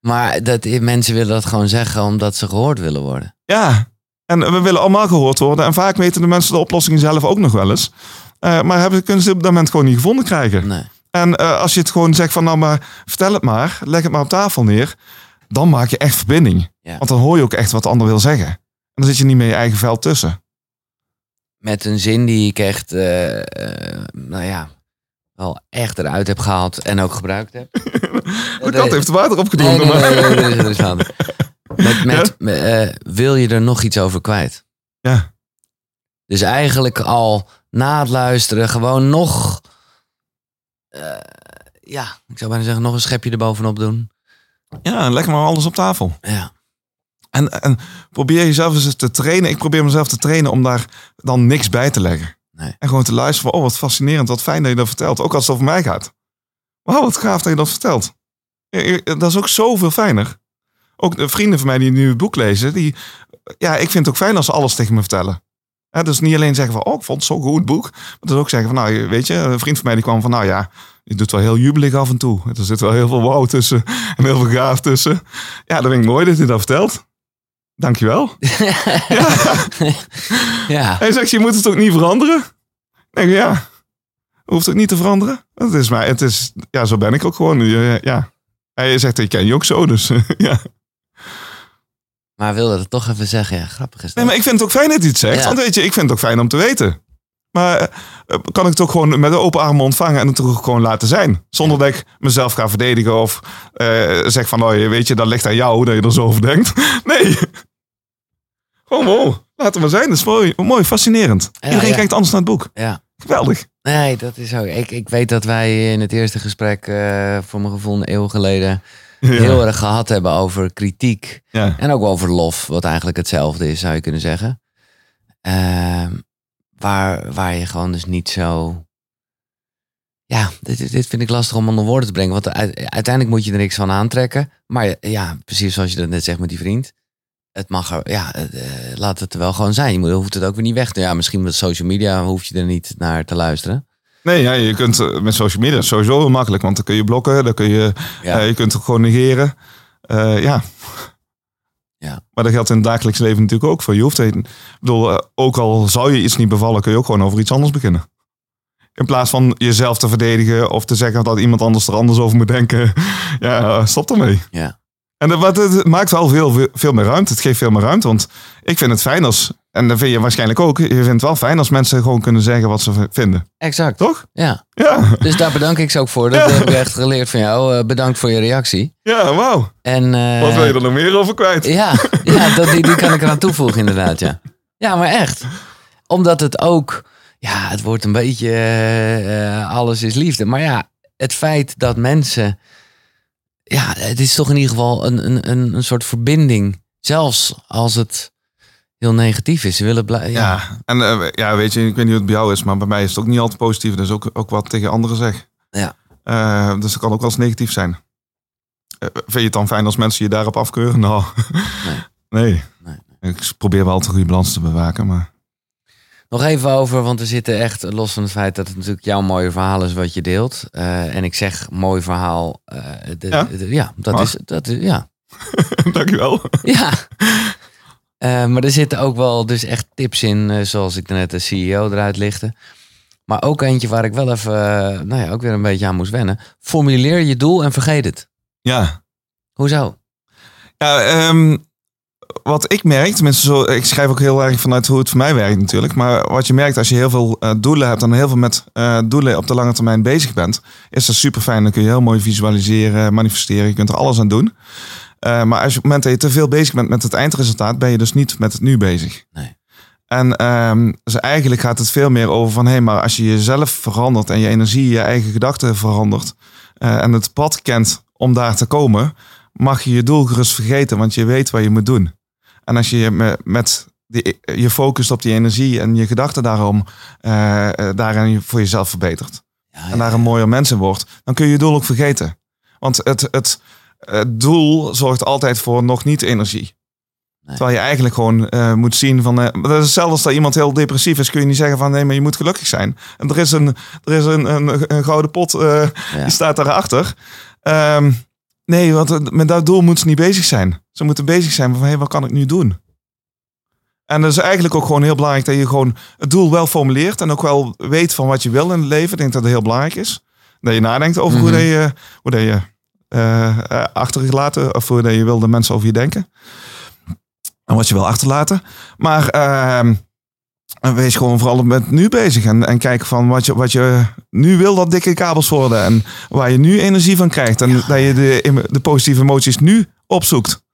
Maar dat, mensen willen dat gewoon zeggen omdat ze gehoord willen worden. Ja, en we willen allemaal gehoord worden. En vaak weten de mensen de oplossing zelf ook nog wel eens. Eh, maar hebben, kunnen ze op dat moment gewoon niet gevonden krijgen. Nee. En eh, als je het gewoon zegt van nou maar vertel het maar, leg het maar op tafel neer. Dan maak je echt verbinding. Want dan hoor je ook echt wat de ander wil zeggen. En dan zit je niet met je eigen veld tussen. Met een zin die ik echt, eh, eh, nou ja, wel echt eruit heb gehaald en ook gebruikt heb. De kat heeft water opgedronken. nee, nee, maar- nee, nee, is water. Met, met, met, eh, wil je er nog iets over kwijt? Ja. Dus eigenlijk al na het luisteren gewoon nog... eh, ja, ik zou bijna zeggen nog een schepje erbovenop doen. Ja, leg maar alles op tafel. Ja, En, en probeer jezelf eens te trainen. Ik probeer mezelf te trainen om daar dan niks bij te leggen. En gewoon te luisteren van, oh wat fascinerend, wat fijn dat je dat vertelt. Ook als het over mij gaat. Wauw, wat gaaf dat je dat vertelt. Dat is ook zoveel fijner. Ook de vrienden van mij die nu het boek lezen, die, ja, ik vind het ook fijn als ze alles tegen me vertellen. Hè, dus niet alleen zeggen van, oh, ik vond het zo'n goed boek. Maar dus ook zeggen van, nou, weet je, een vriend van mij die kwam van, nou ja, je doet wel heel jubelig af en toe. Er zit wel heel veel wauw tussen en heel veel gaaf tussen. Ja, dat vind ik mooi dat je dat vertelt. Dankjewel. ja. Hij zegt, je moet het ook niet veranderen. Ik denk, ja, hoeft het niet te veranderen. Het is maar, het is, ja, zo ben ik ook gewoon. Eh, Ja. Hij zegt, ik ken je ook zo, dus ja. maar wilde het toch even zeggen. Ja, grappig is dat. Nee, maar ik vind het ook fijn dat hij het zegt. Ja. Want weet je, ik vind het ook fijn om te weten. Maar eh, kan ik het ook gewoon met open armen ontvangen en het ook gewoon laten zijn. Zonder dat ik mezelf ga verdedigen of eh, zeg van, oh, weet je, dat ligt aan jou dat je er zo over denkt. Nee. Gewoon, wow, het maar zijn. Dat is mooi, mooi fascinerend. Ja, Iedereen ja. kijkt anders naar het boek. Ja. Geweldig. Nee, dat is ook. Ik, ik weet dat wij in het eerste gesprek, eh, voor mijn gevoel een eeuw geleden, Ja. heel erg gehad hebben over kritiek. En ook over lof, wat eigenlijk hetzelfde is, zou je kunnen zeggen. Ehm, waar, waar je gewoon dus niet zo. Ja, dit, dit vind ik lastig om onder woorden te brengen. Want uit- uiteindelijk moet je er niks van aantrekken. Maar ja, precies zoals je dat net zegt met die vriend. Het mag er, ja, eh, laat het er wel gewoon zijn. Je moet, hoeft het ook weer niet weg te. Ja, misschien met social media hoef je er niet naar te luisteren. Nee, ja, je kunt eh, met social media sowieso heel makkelijk. Want dan kun je blokken, dan kun je, Ja. eh, je kunt het gewoon negeren. Ja. Ja. Maar dat geldt in het dagelijks leven natuurlijk ook voor. Je hoeft ik bedoel, eh, ook al zou je iets niet bevallen, kun je ook gewoon over iets anders beginnen. In plaats van jezelf te verdedigen of te zeggen dat iemand anders er anders over moet denken. Ja, eh, stop ermee. Ja. En dat, wat, het maakt wel veel, veel meer ruimte. Het geeft veel meer ruimte. Want ik vind het fijn als, en dat vind je waarschijnlijk ook, je vindt het wel fijn als mensen gewoon kunnen zeggen wat ze vinden. Exact. Toch? Ja. Ja, Dus daar bedank ik ze ook voor. Dat Ja. heb ik echt geleerd van jou. Eh, bedankt voor je reactie. ja, wauw. En, eh, Wat wil je er nog meer over kwijt? Ja, ja dat, die, die kan ik eraan toevoegen inderdaad, ja. Ja, maar echt. Omdat het ook... Ja, het wordt een beetje... eh, alles is liefde. Maar ja, het feit dat mensen... Ja, het is toch in ieder geval een, een, een, een soort verbinding. Zelfs als het heel negatief is. Ze willen blij, ja. Ja, en eh, ja, weet je, ik weet niet hoe het bij jou is, maar bij mij is het ook niet altijd positief. Dus ook, ook wat tegen anderen zeg. Ja. Eh, dus het kan ook wel eens negatief zijn. Eh, vind je het dan fijn als mensen je daarop afkeuren? Nou, nee. Nee. Ik probeer wel altijd een goede balans te bewaken, maar... Nog even over, want we zitten echt los van het feit dat het natuurlijk jouw mooie verhaal is wat je deelt. En ik zeg mooi verhaal. de- Ja? de- ja, dat Mag. is, dat is, ja. Dankjewel. Ja. Eh, maar er zitten ook wel dus echt tips in, eh, zoals ik net de CEO eruit lichtte. Maar ook eentje waar ik wel even, eh, nou ja, ook weer een beetje aan moest wennen. Formuleer je doel en vergeet het. Ja. Hoezo? Ja, ehm, wat ik merk, tenminste zo, ik schrijf ook heel erg vanuit hoe het voor mij werkt natuurlijk. Maar wat je merkt als je heel veel doelen hebt en heel veel met doelen op de lange termijn bezig bent, is dat super fijn. Dan kun je heel mooi visualiseren, manifesteren, je kunt er alles aan doen. Eh, maar als je op het moment dat je te veel bezig bent met het eindresultaat, ben je dus niet met het nu bezig. Nee. En ehm, dus eigenlijk gaat het veel meer over van, hé, maar als je jezelf verandert en je energie, je eigen gedachten verandert eh, en het pad kent om daar te komen, mag je je doel gerust vergeten, want je weet wat je moet doen. En als je je me- met die, je focust op die energie en je gedachten daarom, eh eh, daarin voor jezelf verbetert Ja, en daar een mooier mens in wordt, dan kun je je doel ook vergeten. Want het, het, het doel zorgt altijd voor nog niet energie. Nee. Terwijl je eigenlijk gewoon eh, moet zien van... eh, dat is hetzelfde als dat iemand heel depressief is. Kun je niet zeggen van nee, maar je moet gelukkig zijn. En er is een, er is een, een, een gouden pot, eh, Ja. die staat daarachter. Ehm nee, want met dat doel moeten ze niet bezig zijn. Ze moeten bezig zijn van hé, wat kan ik nu doen? En dat is eigenlijk ook gewoon heel belangrijk dat je gewoon het doel wel formuleert. En ook wel weet van wat je wil in het leven. Ik denk dat dat heel belangrijk is. Dat je nadenkt over hoe Mhm. dat je, hoe dat je eh, eh, achtergelaten of dat je wil dat mensen over je denken. En wat je wil achterlaten. Maar ehm, wees gewoon vooral met nu bezig. En, en kijk van wat je, wat je nu wil dat dikke kabels worden. En waar je nu energie van krijgt. En dat je de, de positieve emoties nu opzoekt.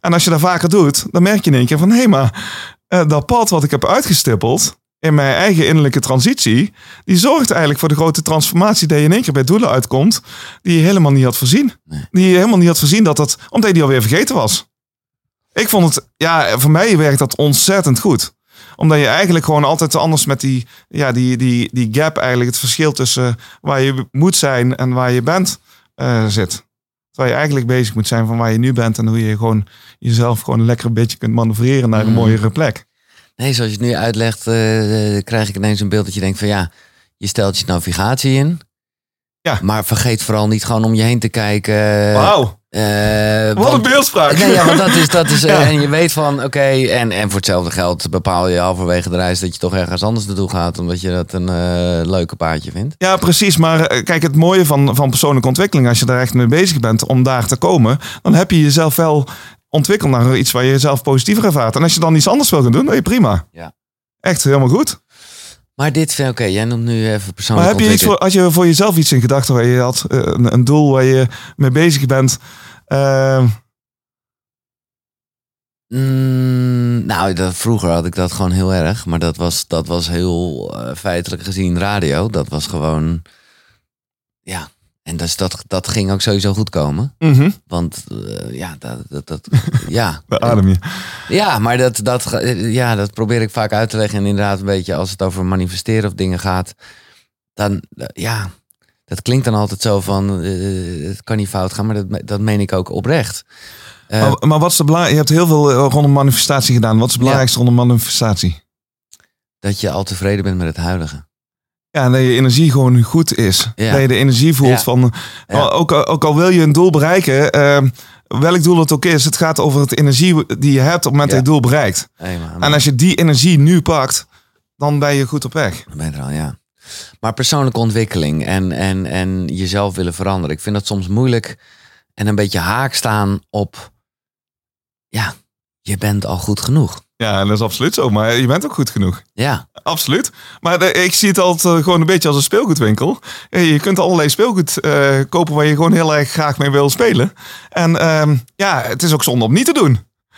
En als je dat vaker doet, dan merk je in één keer van... hé, maar eh, dat pad wat ik heb uitgestippeld... in mijn eigen innerlijke transitie, die zorgt eigenlijk voor de grote transformatie dat je in één keer bij doelen uitkomt die je helemaal niet had voorzien. Nee. Die je helemaal niet had voorzien dat dat, omdat je die alweer vergeten was. Ik vond het, ja, voor mij werkt dat ontzettend goed. Omdat je eigenlijk gewoon altijd anders met die, ja, die, die, die gap eigenlijk, het verschil tussen waar je moet zijn en waar je bent, eh, zit. Terwijl je eigenlijk bezig moet zijn van waar je nu bent en hoe je gewoon jezelf gewoon lekker een beetje kunt manoeuvreren naar een Mm. mooiere plek. Nee, zoals je het nu uitlegt, eh, krijg ik ineens een beeld dat je denkt van ja, je stelt je navigatie in. Ja. Maar vergeet vooral niet gewoon om je heen te kijken. Wauw, Eh, wat want- een beeldspraak. Nee, ja, want dat is, dat is eh, en je weet van, oké, en, en voor hetzelfde geld bepaal je halverwege de reis dat je toch ergens anders naartoe gaat, omdat je dat een leuke paadje vindt. Ja, precies. Maar kijk, het mooie van, van persoonlijke ontwikkeling, als je daar echt mee bezig bent om daar te komen, dan heb je jezelf wel ontwikkeld naar iets waar je jezelf positiever ervaart. En als je dan iets anders wil gaan doen, dan je prima. Ja. Echt helemaal goed. Maar dit, vind- oké, jij noemt nu even Maar persoonlijk heb je iets voor, had je voor jezelf iets in gedachten waar je had, eh, een, een doel waar je mee bezig bent? Eh, Mm, nou, dat, vroeger had ik dat gewoon heel erg, maar dat was, dat was heel eh, feitelijk gezien radio. Dat was gewoon, ja, en dus dat, dat ging ook sowieso goed komen. mhm, Want eh, ja, dat, dat, dat ja. adem je. Ja, maar dat, dat, ja, dat probeer ik vaak uit te leggen. En inderdaad, een beetje als het over manifesteren of dingen gaat, dan eh, ja, dat klinkt dan altijd zo van eh, het kan niet fout gaan, maar dat, dat meen ik ook oprecht. Maar, maar wat is de belang? Je hebt heel veel rondom manifestatie gedaan. Wat is het belangrijkste rondom manifestatie? dat je al tevreden bent met het huidige. Ja, dat je energie gewoon goed is. Ja. Dat je de energie voelt Ja. van... Ja. Ook, al- ook al wil je een doel bereiken... eh, welk doel het ook is, het gaat over het energie die je hebt op het moment dat je het doel bereikt. Hey, En als je die energie nu pakt, dan ben je goed op weg. Dan ben je er al, ja. Maar persoonlijke ontwikkeling en, en, en jezelf willen veranderen. Ik vind dat soms moeilijk en een beetje haak staan op... Ja, je bent al goed genoeg. Ja, dat is absoluut zo. Maar je bent ook goed genoeg. Ja, Absoluut. Maar de- ik zie het altijd eh, gewoon een beetje als een speelgoedwinkel. Eh, Je kunt allerlei speelgoed eh, kopen waar je gewoon heel erg graag mee wil spelen. En ehm, ja, het is ook zonde om niet te doen.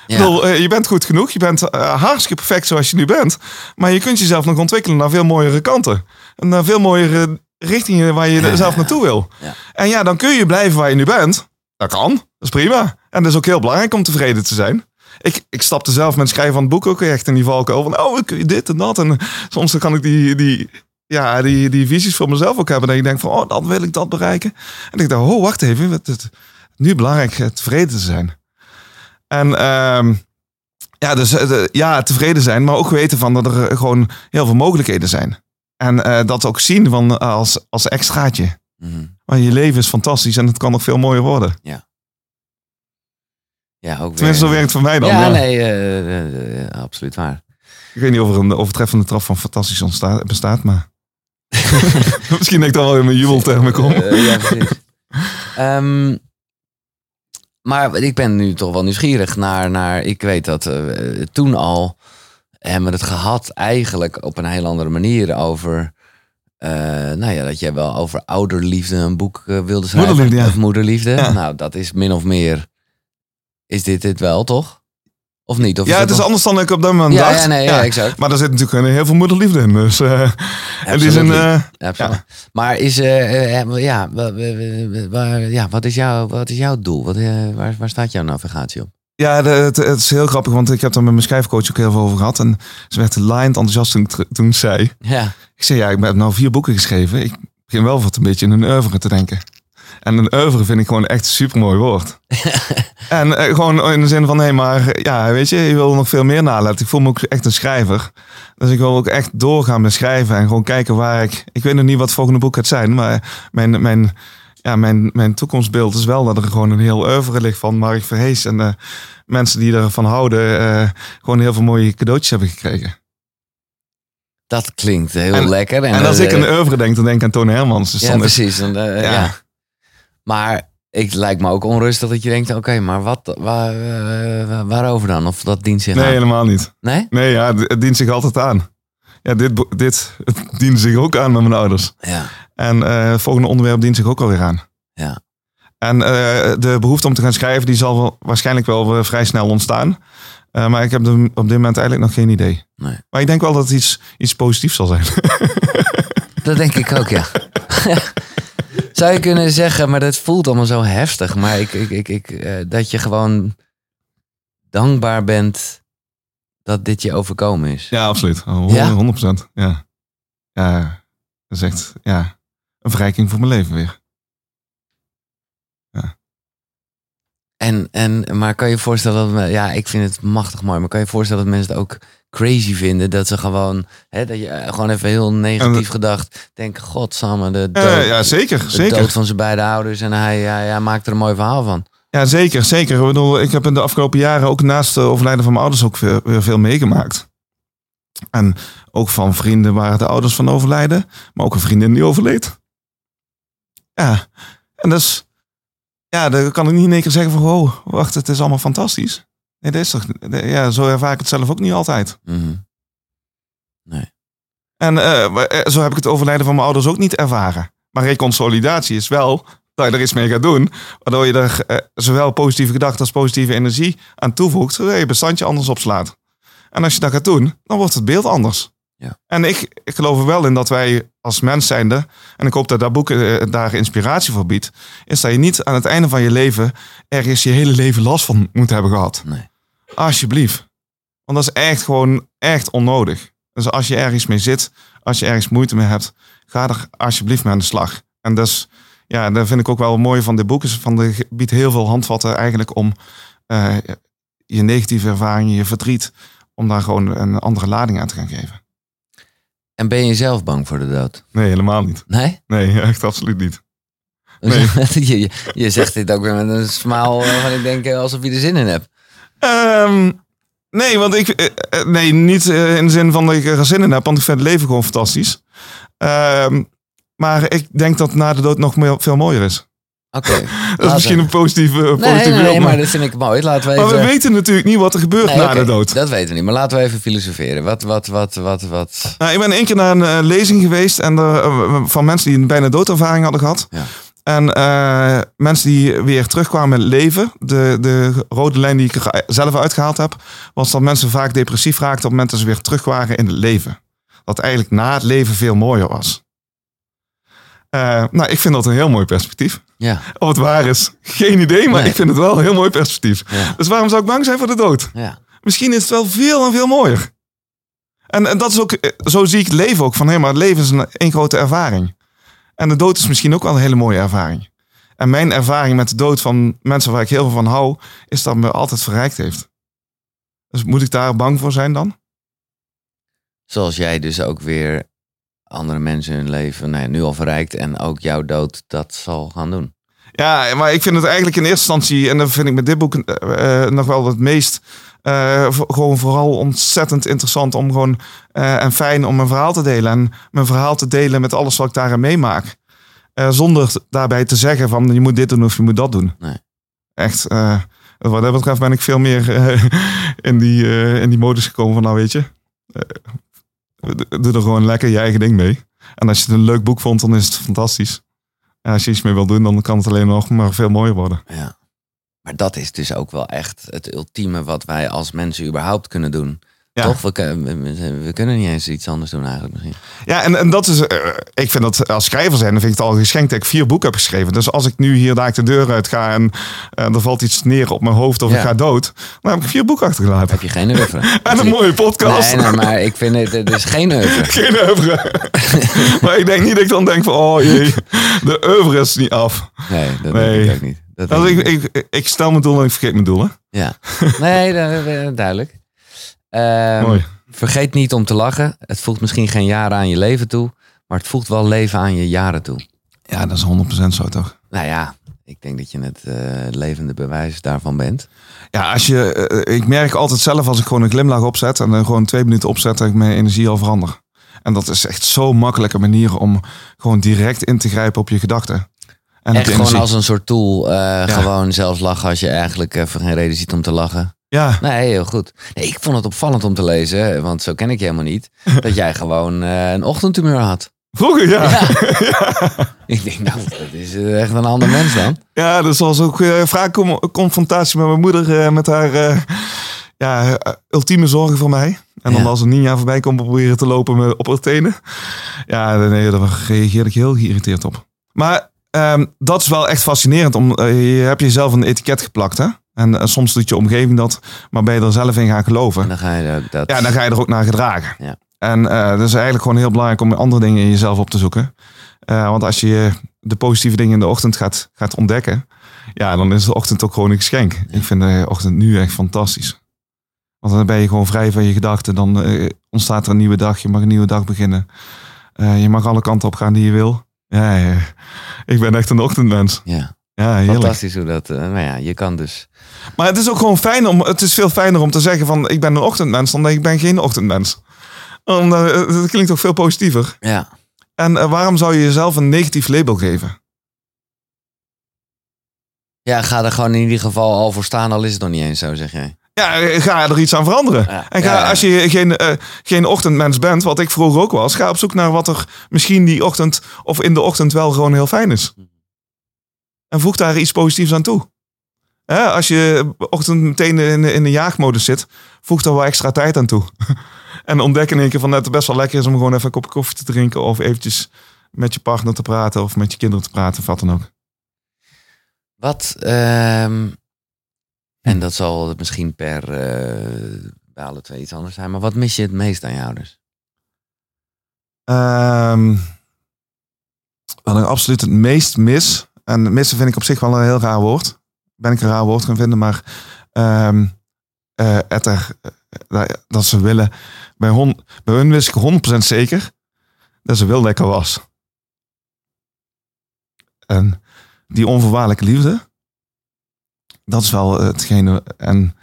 Ik ja. bedoel, je bent goed genoeg. Je bent eh, hartstikke perfect zoals je nu bent. Maar je kunt jezelf nog ontwikkelen naar veel mooiere kanten. En naar veel mooiere richtingen waar je zelf naartoe wil. Ja. En ja, dan kun je blijven waar je nu bent. Dat kan. Dat is prima. En dat is ook heel belangrijk om tevreden te zijn. Ik, ik stapte zelf met het schrijven van het boek ook echt in die valkuil van, oh, kun je dit en dat. En soms dan kan ik die, die, ja, die, die visies voor mezelf ook hebben. Dat ik denk van, oh, dan wil ik dat bereiken. En ik dacht, oh, wacht even. Het, het, nu belangrijk eh, tevreden te zijn. En ehm, ja, dus eh, ja, tevreden zijn, maar ook weten van dat er eh, gewoon heel veel mogelijkheden zijn. En dat ook zien van, als, als extraatje. Mhm. Want je leven is fantastisch en het kan nog veel mooier worden. ja ook Tenminste, zo werkt voor mij dan. Ja, ja. nee, eh, absoluut waar. Ik weet niet of er een overtreffende trap van fantastisch ontstaat, bestaat, maar... Misschien dat ik dan wel in mijn jubeltermen kom. Ja, precies. Ehm, maar ik ben nu toch wel nieuwsgierig naar, naar ik weet dat toen al hebben we het gehad eigenlijk op een heel andere manier over, eh, nou ja, dat jij wel over ouderliefde een boek wilde schrijven. Moederliefde, ja. Of moederliefde. Ja. Nou, dat is min of meer, is dit dit wel, toch? Of niet? Of ja, het is anders dan ik op dat moment Ja, dacht. ja, nee, ja, exact. Maar er zit natuurlijk heel veel moederliefde in. Dus zin... Absolutely. eh, Absoluut. Maar is, eh, eh, ja, wa- wa- wa- waar- ja, wat, is jouw, wat is jouw doel? Wat, waar, waar staat jouw navigatie op? Ja, de- het, het is heel grappig, want ik heb daar met mijn schrijfcoach ook heel veel over gehad. En ze werd laaiend enthousiast toen, toen zei. Ja, Ik zei, ja, ik heb nou vier boeken geschreven. Ik begin wel wat een beetje in een oeuvre te denken. En een oeuvre vind ik gewoon echt een supermooi woord. en eh, gewoon in de zin van, hé, maar eh, ja, weet je, je wil nog veel meer nalaten. Ik voel me ook echt een schrijver. Dus ik wil ook echt doorgaan met schrijven en gewoon kijken waar ik... Ik weet nog niet wat het volgende boek gaat zijn, maar mijn, mijn, ja, mijn, mijn toekomstbeeld is wel dat er gewoon een heel oeuvre ligt van Mark Verhees. En eh, mensen die ervan houden, eh, gewoon heel veel mooie cadeautjes hebben gekregen. dat klinkt heel En- lekker. En, En als ik een oeuvre denk, dan denk ik aan Toon Hermans. Dus Ja, precies. Ja. Maar het lijkt me ook onrustig dat je denkt, oké, maar wat, waar, eh, waarover dan? Of dat dient zich Nee, aan? helemaal niet. Nee? Nee, ja, het dient zich altijd aan. Ja, dit, dit dient zich ook aan met mijn ouders. Ja. En eh, het volgende onderwerp dient zich ook alweer aan. Ja. En eh, de behoefte om te gaan schrijven, die zal wel, waarschijnlijk wel eh, vrij snel ontstaan. Eh, maar ik heb er op dit moment eigenlijk nog geen idee. Nee. Maar ik denk wel dat het iets, iets positiefs zal zijn. Dat denk ik ook, ja. Zou je kunnen zeggen, maar dat voelt allemaal zo heftig. Maar ik, ik, ik, ik, eh, dat je gewoon dankbaar bent dat dit je overkomen is. ja, absoluut. Oh, Ja? 100%. Ja. ja, dat is echt ja, een verrijking voor mijn leven weer. En, en, maar kan je voorstellen dat, ja, ik vind het machtig mooi, maar kan je je voorstellen dat mensen het ook crazy vinden? Dat ze gewoon, hè, dat je eh, gewoon even heel negatief gedacht denken, godsamme, de dood, ja, zeker. de zeker. dood van zijn beide ouders. En hij, hij, hij maakt er een mooi verhaal van. Ja, zeker, zeker. Ik bedoel, ik heb in de afgelopen jaren ook naast het overlijden van mijn ouders ook weer, weer veel meegemaakt. En ook van vrienden waar de ouders van overlijden, maar ook een vriendin die overleed. Ja, en dus, ja, dan kan ik niet in één keer zeggen van, wow, wacht, het is allemaal fantastisch. Nee, dat is toch, ja, zo ervaar ik het zelf ook niet altijd. Mhm. En eh, eh, zo heb ik het overlijden van mijn ouders ook niet ervaren. Maar reconsolidatie is wel dat je er iets mee gaat doen. Waardoor je er eh, zowel positieve gedachten als positieve energie aan toevoegt. Zodat je je bestandje anders opslaat. En als je dat gaat doen, dan wordt het beeld anders. Ja. En ik, ik geloof er wel in dat wij als mens zijnde... en ik hoop dat dat boek daar inspiratie voor biedt... is dat je niet aan het einde van je leven... ergens je hele leven last van moet hebben gehad. Nee. Alsjeblieft. Want dat is echt gewoon echt onnodig. Dus als je ergens mee zit, als je ergens moeite mee hebt, ga er alsjeblieft mee aan de slag. En dus, ja, dat vind ik ook wel mooi van dit boek. Is van de biedt heel veel handvatten eigenlijk om eh, je negatieve ervaringen, je verdriet, om daar gewoon een andere lading aan te gaan geven. En ben je zelf bang voor de dood? Nee, helemaal niet. Nee? Nee, echt absoluut niet. Nee. je, je, je zegt dit ook weer met een smaal waarvan ik denk eh, alsof je er zin in hebt. Ehm, nee, want ik, eh, eh, nee, niet eh, in de zin van dat ik er zin in heb, want ik vind het leven gewoon fantastisch. Ehm, maar ik denk dat na de dood nog meer, veel mooier is. Oké. Dat is misschien een positieve, Nee, positief nee, beeld. nee, maar, maar dat vind ik mooi. Laten we maar we weten natuurlijk niet wat er gebeurt na de dood. Dat weten we niet, maar laten we even filosoferen. Wat, wat, wat, wat, wat... Nou, ik ben één keer naar een lezing geweest en er, van mensen die een bijna doodervaring hadden gehad. Ja. En eh, mensen die weer terugkwamen met leven. De, de rode lijn die ik er zelf uitgehaald heb, was dat mensen vaak depressief raakten op het moment dat ze weer terug waren in het leven. Dat eigenlijk na het leven veel mooier was. Eh, nou, ik vind dat een heel mooi perspectief. Ja, Of het waar is, geen idee, maar Nee. ik vind het wel een heel mooi perspectief. ja, Dus waarom zou ik bang zijn voor de dood? ja. Misschien is het wel veel en veel mooier. En, en dat is ook, eh, zo zie ik het leven ook. Van hé, maar het leven is een, grote ervaring. En de dood is misschien ook wel een hele mooie ervaring. En mijn ervaring met de dood van mensen waar ik heel veel van hou, is dat me altijd verrijkt heeft. Dus moet ik daar bang voor zijn dan? Zoals jij dus ook weer andere mensen hun leven nou ja, nu al verrijkt en ook jouw dood dat zal gaan doen. Ja, maar ik vind het eigenlijk in eerste instantie, en dat vind ik met dit boek eh, eh, nog wel het meest, eh, gewoon vooral ontzettend interessant om gewoon, eh, en fijn om mijn verhaal te delen. En mijn verhaal te delen met alles wat ik daarin meemaak. Eh, zonder daarbij te zeggen van je moet dit doen of je moet dat doen. Nee. Echt, wat dat betreft ben ik veel meer in, die, in die modus gekomen van nou weet je, doe er gewoon lekker je eigen ding mee. En als je het een leuk boek vond, dan is het fantastisch. En als je iets mee wil doen, dan kan het alleen nog maar veel mooier worden. Ja. Maar dat is dus ook wel echt het ultieme wat wij als mensen überhaupt kunnen doen. Ja. Toch? We, we, kunnen niet eens iets anders doen eigenlijk misschien. Ja, en, en dat is, eh, ik vind dat als schrijver zijn, dan vind ik het al geschenkt dat ik vier boeken heb geschreven. Dus als ik nu hier daar de deur uit ga en eh, er valt iets neer op mijn hoofd of Ja. ik ga dood, dan heb ik vier boeken achtergelaten. Heb je geen oeuvre. En een mooie podcast. Nee, nee, maar ik vind het, het is geen oeuvre. Geen oeuvre. maar ik denk niet dat ik dan denk van, oh jee, de oeuvre is niet af. Nee, dat Nee. denk ik ook niet. Dat ik ik, ik, stel mijn doel en ik vergeet mijn doelen. Ja. Nee, duidelijk. Ehm, Mooi. Vergeet niet om te lachen. Het voegt misschien geen jaren aan je leven toe, maar het voegt wel leven aan je jaren toe. Ja, dat is 100% zo toch? Nou ja, ik denk dat je het eh, levende bewijs daarvan bent. Ja, als je, eh, ik merk altijd zelf als ik gewoon een glimlach opzet en dan gewoon twee minuten opzet, dat ik mijn energie al verander. En dat is echt zo'n makkelijke manier om gewoon direct in te grijpen op je gedachten. En Echt gewoon energie. als een soort tool. eh, Gewoon zelfs lachen als je eigenlijk even geen reden ziet om te lachen. Ja, Nee, heel goed. Nee, ik vond het opvallend om te lezen, want zo ken ik je helemaal niet. dat jij gewoon eh, een ochtendtumeur had. vroeger ja. Ja. Ja, Ik denk, nou, dat is eh, echt een ander mens dan. dat was ook eh, vaak com- confrontatie met mijn moeder, eh, met haar, eh, ja, eh, ultieme zorgen voor mij. En dan Ja. als een ninja voorbij komt proberen te lopen met, op haar tenen. Ja, nee, daar reageerde ik heel geïrriteerd op. Maar ehm, dat is wel echt fascinerend. Om, eh, je hebt jezelf een etiket geplakt, hè? En eh, soms doet je omgeving dat, maar ben je er zelf in gaan En geloven. dan ga je ook dat... Ja, dan ga je er ook naar gedragen. Ja. En eh dat is eigenlijk gewoon heel belangrijk om andere dingen in jezelf op te zoeken. Want als je de positieve dingen in de ochtend gaat, gaat ontdekken, ja, dan is de ochtend ook gewoon een geschenk. Ik vind de ochtend nu echt fantastisch. Want dan ben je gewoon vrij van je gedachten. Dan ontstaat er een nieuwe dag. Je mag een nieuwe dag beginnen. Je mag alle kanten op gaan die je wil. Ja, ja. ik ben echt een ochtendmens. Ja, Ja, heerlijk. fantastisch hoe dat... eh, maar ja, je kan dus... Maar het is ook gewoon fijn om. Het is veel fijner om te zeggen van ik ben een ochtendmens dan dat ik ben geen ochtendmens. Omdat, eh, dat klinkt toch veel positiever. Ja, En eh, waarom zou je jezelf een negatief label geven? ja ga er gewoon in ieder geval al voor staan, al is het nog niet eens zo, zeg jij. Ja, ga er iets aan veranderen. Ja. En ga, als je geen, eh, geen ochtendmens bent, wat ik vroeger ook was, ga op zoek naar wat er misschien die ochtend of in de ochtend wel gewoon heel fijn is. En voeg daar iets positiefs aan toe. Als je ochtend meteen in, in de jaagmodus zit, voeg daar wel extra tijd aan toe. en ontdek in één keer van dat het best wel lekker is om gewoon even een kopje koffie te drinken of eventjes met je partner te praten of met je kinderen te praten of wat dan ook. Wat, ehm, en dat zal misschien per, eh, bij alle twee iets anders zijn, maar wat mis je het meest aan je ouders? Ehm, wat ik absoluut het meest mis. En missen vind ik op zich wel een heel raar woord. Ben ik een raar woord gaan vinden, maar het eh, dat ze willen. Bij, hun wist ik 100% zeker dat ze wil dat ik er was. En die onvoorwaardelijke liefde, dat is wel hetgene en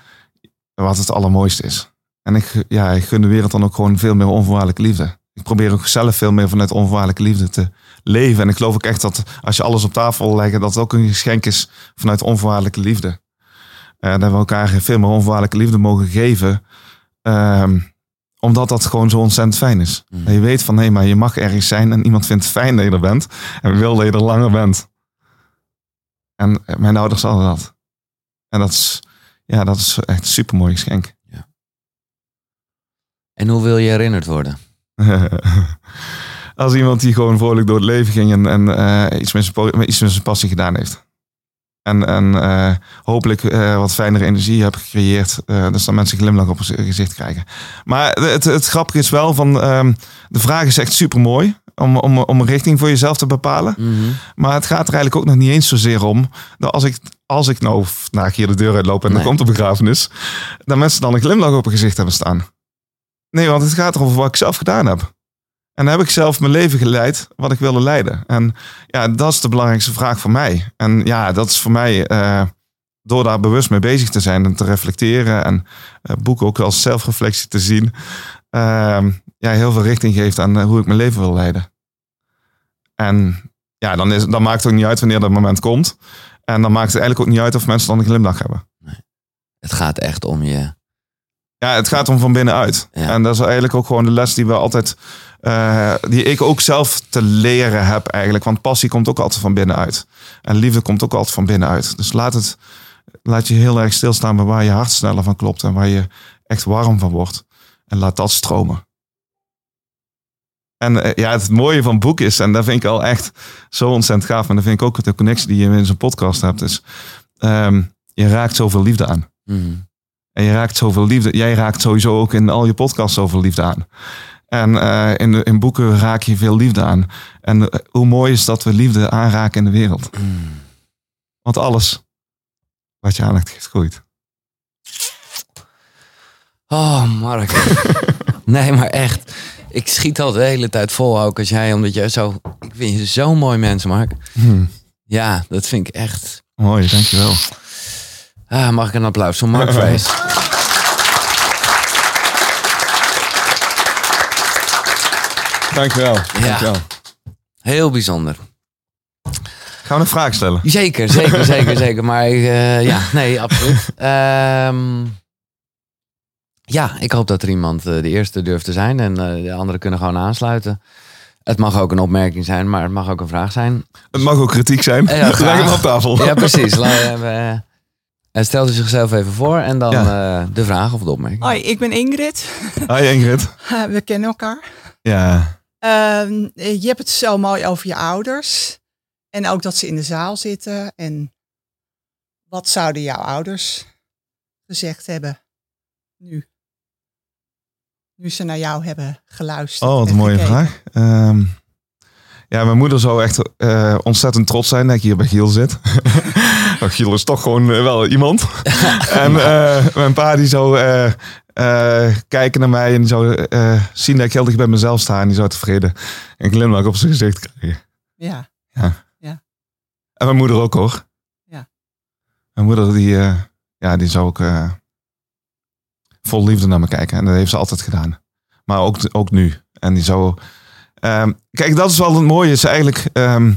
wat het allermooiste is. En ik, ja, ik gun de wereld dan ook gewoon veel meer onvoorwaardelijke liefde. Ik probeer ook zelf veel meer vanuit onvoorwaardelijke liefde te leven. En ik geloof ook echt dat als je alles op tafel wil leggen, dat het ook een geschenk is vanuit onvoorwaardelijke liefde. Eh, dat we elkaar veel meer onvoorwaardelijke liefde mogen geven. Ehm, omdat dat gewoon zo ontzettend fijn is. Mm. Dat je weet van, hé, maar je mag ergens zijn en iemand vindt het fijn dat je er bent. En wil dat je er langer bent. En eh, mijn ouders hadden dat. En dat is, ja, dat is echt een supermooi geschenk. En hoe wil je herinnerd worden? Als iemand die gewoon vrolijk door het leven ging en, en eh, iets, met zijn, iets met zijn passie gedaan heeft. En, en eh, hopelijk eh, wat fijnere energie heb gecreëerd. eh dus dat mensen glimlach op hun gezicht krijgen. Maar het, het grappige is wel van, ehm, de vraag is echt super mooi. Om, om, om een richting voor jezelf te bepalen. Maar het gaat er eigenlijk ook nog niet eens zozeer om. Dat als ik, als ik nou, ik hier de deur uitloop en Nee. er komt een begrafenis. Dat mensen dan een glimlach op hun gezicht hebben staan. Nee, want het gaat erover wat ik zelf gedaan heb. En dan heb ik zelf mijn leven geleid wat ik wilde leiden. En ja, dat is de belangrijkste vraag voor mij. En ja, dat is voor mij eh, door daar bewust mee bezig te zijn en te reflecteren. En eh boeken ook als zelfreflectie te zien. Ehm, ja, heel veel richting geeft aan eh, hoe ik mijn leven wil leiden. En ja, dan, is, dan maakt het ook niet uit wanneer dat moment komt. En dan maakt het eigenlijk ook niet uit of mensen dan een glimlach hebben. Het gaat echt om je. Ja, het gaat om van binnenuit. Ja. En dat is eigenlijk ook gewoon de les die we altijd, eh, die ik ook zelf te leren heb eigenlijk. Want passie komt ook altijd van binnenuit. En liefde komt ook altijd van binnenuit. Dus laat het, laat je heel erg stilstaan bij waar je hart sneller van klopt en waar je echt warm van wordt. En laat dat stromen. En eh, ja, het mooie van het boek is, en dat vind ik al echt zo ontzettend gaaf. En dat vind ik ook de connectie die je in zo'n podcast hebt, is ehm, je raakt zoveel liefde aan. Mhm. En je raakt zoveel liefde. Jij raakt sowieso ook in al je podcasts zoveel liefde aan. En eh, in, de, in boeken raak je veel liefde aan. En eh, hoe mooi is dat we liefde aanraken in de wereld. Mm. Want alles wat je aandacht geeft, groeit. Oh, Mark. nee, maar echt. Ik schiet al de hele tijd vol ook als jij, omdat jij zo. Ik vind je zo'n mooi mens, Mark. Hm, Ja, dat vind ik echt. mooi, dankjewel. Ah, mag ik een applaus voor Mark Vrees? Dankjewel. dankjewel. Heel bijzonder. Gaan we een vraag stellen? Zeker, zeker, zeker, zeker. Maar eh, ja, nee, absoluut. Ehm, ja, ik hoop dat er iemand eh, de eerste durft te zijn en eh, de anderen kunnen gewoon aansluiten. Het mag ook een opmerking zijn, maar het mag ook een vraag zijn. Het mag ook kritiek zijn. Ja, Leg hem graag. op tafel. Ja, precies. Laat- eh, En stelt u zichzelf even voor en dan Ja. eh, de vraag of de opmerking. Hoi, ik ben Ingrid. Hi Ingrid. We kennen elkaar. Ja. Ehm, je hebt het zo mooi over je ouders. En ook dat ze in de zaal zitten. En wat zouden jouw ouders gezegd hebben nu? Nu ze naar jou hebben geluisterd. Oh, wat een en mooie gekeken. vraag. Ehm, ja, mijn moeder zou echt eh, ontzettend trots zijn dat ik hier bij Giel zit. oh, Giel is toch gewoon eh, wel iemand. en eh, mijn pa die zou eh, eh, kijken naar mij en die zou eh, zien dat ik heel dicht bij mezelf sta. En die zou tevreden een glimlach op zijn gezicht krijgen. Ja, En mijn moeder ook hoor. Ja. Mijn moeder die, eh, ja, die zou ook eh, vol liefde naar me kijken. En dat heeft ze altijd gedaan. Maar ook, ook nu. En die zou... ehm, kijk, dat is wel het mooie. Is eigenlijk, ehm,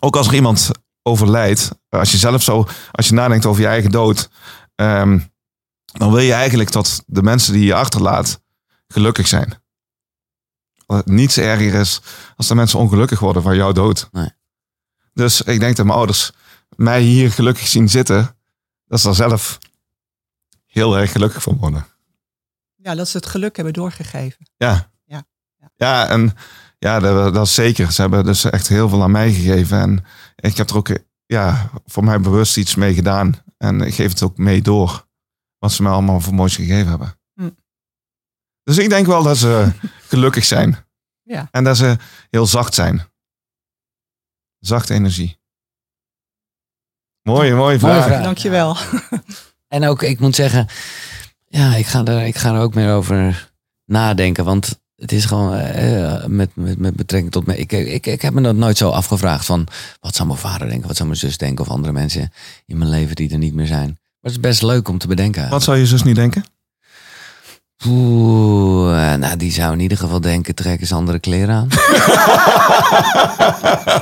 ook als er iemand overlijdt. Als je zelf zo... Als je nadenkt over je eigen dood. ehm, dan wil je eigenlijk dat de mensen die je achterlaat gelukkig zijn. Niets erger is als de mensen ongelukkig worden van jouw dood. Nee. Dus ik denk dat mijn ouders mij hier gelukkig zien zitten. Dat ze daar zelf heel erg gelukkig van worden. ja, dat ze het geluk hebben doorgegeven. Ja. Ja. Ja, en ja, dat, dat is zeker. Ze hebben dus echt heel veel aan mij gegeven. En ik heb er ook ja, voor mij bewust iets mee gedaan. En ik geef het ook mee door. Wat ze mij allemaal voor moois gegeven hebben. Hm. Dus ik denk wel dat ze gelukkig zijn. Ja. En dat ze heel zacht zijn. Zachte energie. Mooie, mooie vraag. vraag. Ja. En ook, ik moet zeggen, ja, ik ga er, ik ga er ook meer over nadenken. Want het is gewoon eh, met, met, met betrekking tot me. Ik, ik, ik heb me dat nooit zo afgevraagd van wat zou mijn vader denken, wat zou mijn zus denken of andere mensen in mijn leven die er niet meer zijn. Maar het is best leuk om te bedenken. Wat zou je zus niet denken? Oeh, eh, nou die zou in ieder geval denken, trek eens andere kleren aan.